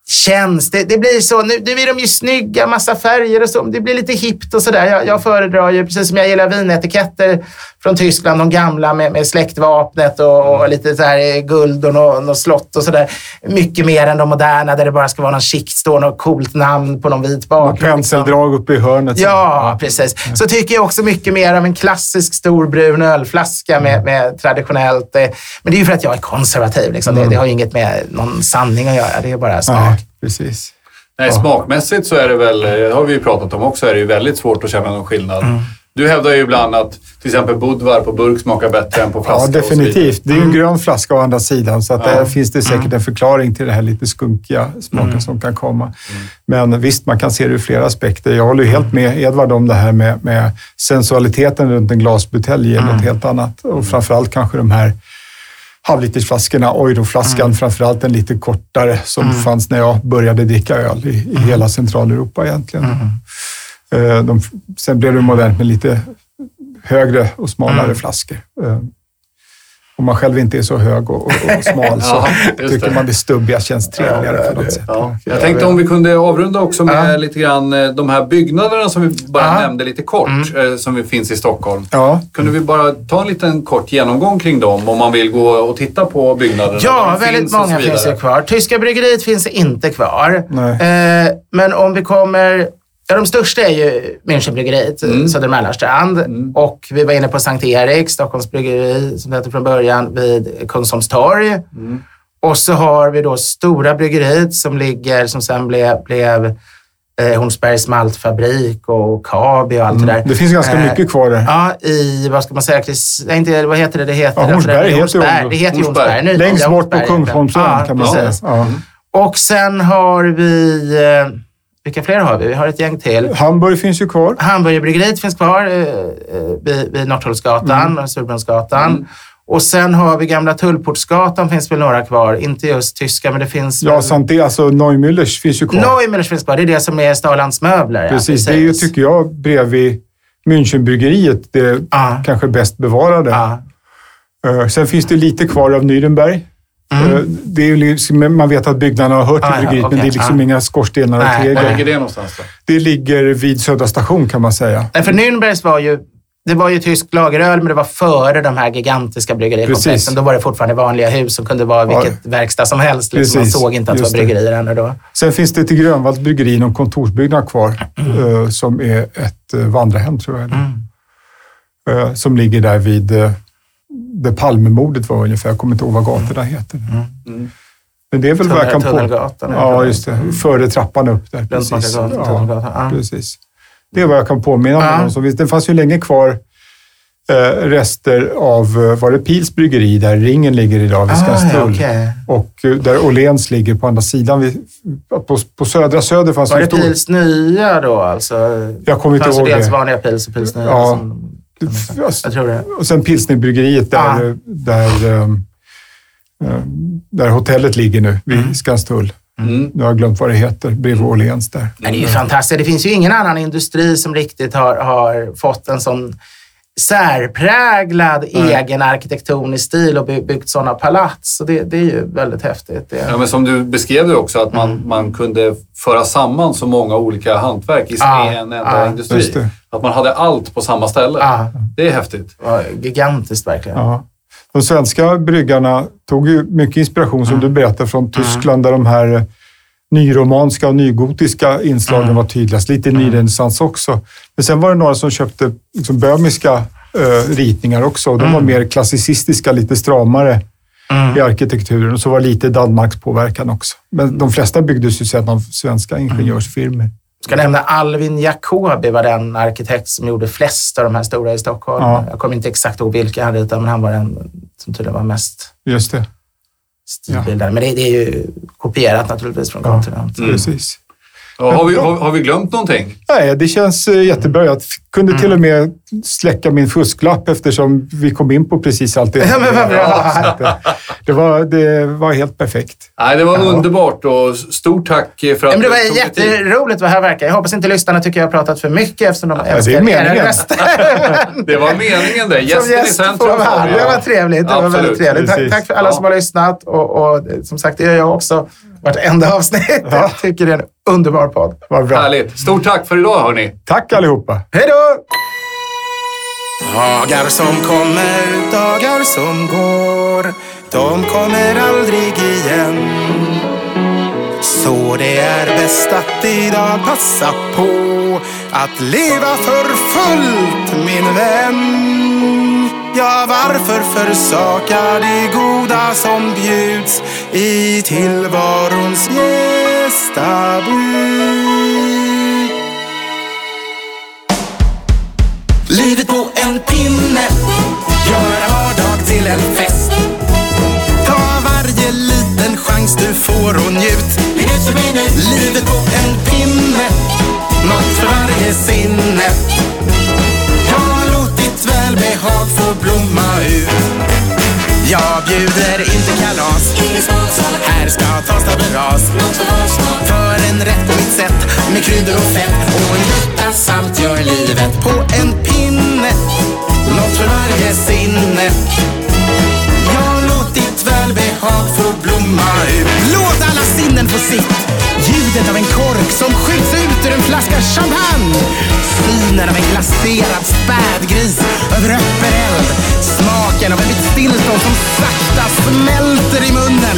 känns. Det, det blir så. Nu, nu är de ju snygga, massa färger och så. Det blir lite hippt och sådär. Jag, jag föredrar ju, precis som jag gillar vinetiketter från Tyskland, de gamla med, med släktvapnet och, och lite så här guld och något nå slott och sådär. Mycket mer än de moderna där det bara ska vara någon chic, står något coolt namn på någon vit bakgrund. liksom. penseldrag uppe i hörnet. Ja, precis. Så tycker jag också mycket mer om en klassisk stor brun ölflaska med, med traditionellt. eh, Men det är ju för att jag är konservativ. Liksom. Det, det har ju inget med någon sanning att göra. Det är bara smak. Nej, precis. Nej, smakmässigt så är det väl, det har vi ju pratat om också, är det ju väldigt svårt att känna någon skillnad. Mm. Du hävdar ju ibland att till exempel Budvar på burk smakar bättre än på flaska. Ja, definitivt. Det är ju en grön flaska å andra sidan, så att där finns det säkert en förklaring till den här lite skunkiga smaken som kan komma. Men visst, man kan se det ur flera aspekter. Jag håller ju helt med Edvard om det här med, med sensualiteten runt en glasbutelj är något helt annat. Och framförallt kanske de här halvlitersflaskorna, euroflaskan, framförallt den lite kortare som fanns när jag började dricka öl i, i hela Centraleuropa egentligen. Eh, De, sen blev det modernt med lite högre och smalare flaskor. Om man själv inte är så hög och, och, och smal så Ja, tycker det. man det stubbiga känns trevligare på något sätt. Ja. Jag tänkte om vi kunde avrunda också med lite grann eh, de här byggnaderna som vi bara Ja. nämnde lite kort, eh, som vi finns i Stockholm. Ja, Kunde vi bara ta en liten kort genomgång kring dem om man vill gå och titta på byggnaderna? Ja, väldigt finns många finns ju kvar. Tyska bryggeriet finns inte kvar. Nej. Eh, men om vi kommer... Ja, de största är ju Münchenbryggeriet, mm. Södermellanstrand. Och vi var inne på Sankt Erik, Stockholms bryggeri, som det hette från början, vid Kungsholms torg. Och så har vi då Stora bryggeriet som ligger, som sen blev, blev eh, Hornsbergs maltfabrik och Kabi och allt det där. det finns ganska Eh, mycket kvar där. Ja, i, vad ska man säga, Chris, nej, inte, vad heter det? Det heter, Ja, Hornsberg. Det heter ju Hornsberg. Längst bort på. Kungsholmsön Ja, kan man säga. Ja. Och sen har vi... eh, Vilka fler har vi? Vi har ett gäng till. Hamburg finns ju kvar. Hamburgerbryggeriet finns kvar eh, eh, vid, vid Norrtullsgatan, mm. Surbrunnsgatan. Mm. Och sen har vi Gamla Tullportsgatan, finns väl några kvar. Inte just tyska, men det finns... Ja, sant det. Alltså Neumüllers finns ju kvar. Neumüllers finns kvar. Det är det som är Stalands möbler. Precis. Ja, det är ju, tycker jag, bredvid Münchenbryggeriet, det ah. kanske bäst bevarade. Ah. Sen finns det lite kvar av Nürnberg. Mm. Uh, det är liksom, man vet att byggnaderna har hört till ah, bryggeriet, ja, okay. men det är liksom ah. inga skorstenar och tegel. Var ligger det någonstans då? Det ligger vid Södra station kan man säga. Nej, för Nürnbergs var ju det var ju tysk lageröl, men det var före de här gigantiska bryggerikomplexen. Då var det fortfarande vanliga hus som kunde vara vilket ja. verkstad som helst. Liksom. Man såg inte att det var bryggerier ännu då. Sen finns det till Grönvalls bryggeri någon kontorsbyggnad kvar mm. uh, som är ett uh, vandrarhem, tror jag. Mm. Som ligger där vid där Palmemordet var ungefär. Jag kommer inte ihåg vad gatorna heter. Mm. Men det är väl vad jag kan på... Tunnelgatan. Ja, just det. Före trappan upp där. Precis. Ja, precis. Det är vad jag kan påminna mig ja. om. Det fanns ju länge kvar eh, rester av, eh, var det Pils bryggeri, där ringen ligger idag vid Skanstull. Ah, okay. Och eh, där Åhléns ligger på andra sidan. Vid, på, på södra Söder fanns Var det stor... Pils nya då alltså? Jag kommer inte ihåg det. dels vanliga Pils och Pils nya? Ja. Som, jag tror det. Och sen Pilsnerbryggeriet där, ah. där, um, där hotellet ligger nu, vid mm. Skanstull. Mm. Nu har jag glömt vad det heter, bredvid mm. Åhléns där. Men det är ju fantastiskt. Det finns ju ingen annan industri som riktigt har, har fått en sån särpräglad mm. egen arkitektonisk stil och byggt sådana palats. Så det, det är ju väldigt häftigt. Det. Ja, men som du beskrev det också, att man, mm. man kunde föra samman så många olika hantverk i ah, en enda ah, industri. Att man hade allt på samma ställe. Ah. Det är häftigt. Ja, gigantiskt verkligen. Ja. De svenska bryggarna tog ju mycket inspiration, som mm. du berättade, från Tyskland där de här nyromanska och nygotiska inslagen mm. var tydligast. Lite mm. nyrenässans också. Men sen var det några som köpte liksom böhmiska uh, ritningar också. De mm. var mer klassicistiska, lite stramare mm. i arkitekturen. Och så var lite Danmarks påverkan också. Men de flesta byggdes ju sedan av svenska ingenjörsfirmor. Jag ska nämna Alvin Jacobi var den arkitekt som gjorde flest av de här stora i Stockholm. Ja. Jag kommer inte exakt ihåg vilka han ritade, men han var den som tydligen var mest Just det stilbildare. Ja. Men det, det, är ju kopierat naturligtvis från kontinent. Mm. Precis. Ja, har, vi, har, har, vi glömt någonting? Nej, det känns eh, jättebra. Jag kunde mm. till och med släcka min fusklapp eftersom vi kom in på precis allt det. Ja, men vad bra. Det var, det var helt perfekt. Nej, det var ja. underbart och stort tack för att men Det var jätteroligt att vara här verkar. Jag hoppas inte lyssnarna tycker jag har pratat för mycket eftersom de ja, älskar det är meningen. det var meningen det. Gästen i centrum. Det var trevligt. Det var väldigt trevligt. Tack, tack, för alla som har lyssnat och, och som sagt, det gör jag också vartenda avsnitt. Ja. Jag tycker det är en underbar podd. Vad bra. Härligt. Stort tack för idag hörni. Tack allihopa. Hej då! Dagar som kommer, dagar som går. De kommer aldrig igen. Så det är bäst att idag passa på att leva för fullt min vän. Ja, varför försaka det goda som bjuds i tillvarons gästabud? Livet på en pinne, göra vardag till en fest. Ta varje liten chans du får och njut. Livet på en pinne, Nåt för varje sinne välbehag får blomma ut. Jag bjuder inte kalas. Här ska tas taberas. För en rätt på mitt sätt med kryddor och fett och en gnutta salt gör livet på en pinne. Något för varje sinne. Jag ditt välbehag få blomma ut. Låt alla sinnen få sitt. Ljudet av en kork som skjuts ut ur en flaska champagne. Synen av en glaserad spädgris över öppen eld. Smaken av en bit stilton som sakta smälter i munnen.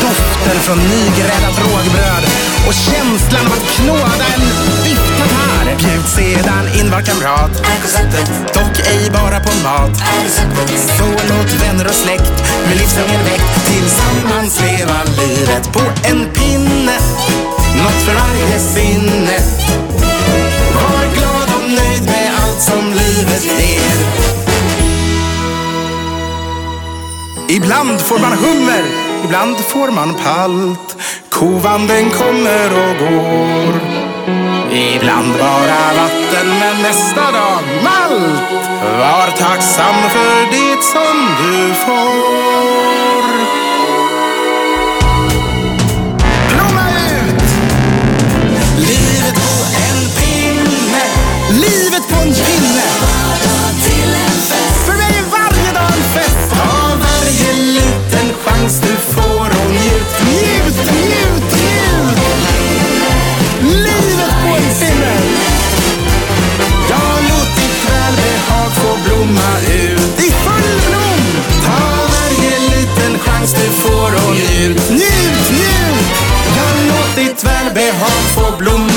Doften från nygräddat rågbröd och känslan av att knåda en biff tartare. Bjud sedan in var kamrat. Dock ej bara på mat. Så låt vänner och släkt med livshunger väckt tillsammans leva livet på en pinne något för varje sinne allt som livet ger. Ibland får man hummer, ibland får man palt. Kovan den kommer och går. Ibland bara vatten men nästa dag malt. Var tacksam för det som du får. livet på. För mig är varje dag en fest. Ta varje liten chans du får och njut, njut, njut, njut. Livet på en pinne. Jag låt ditt välbehag få blomma ut i full blom. Ta varje liten chans du får och njut, njut, njut. Jag låt ditt välbehag få blomma ut.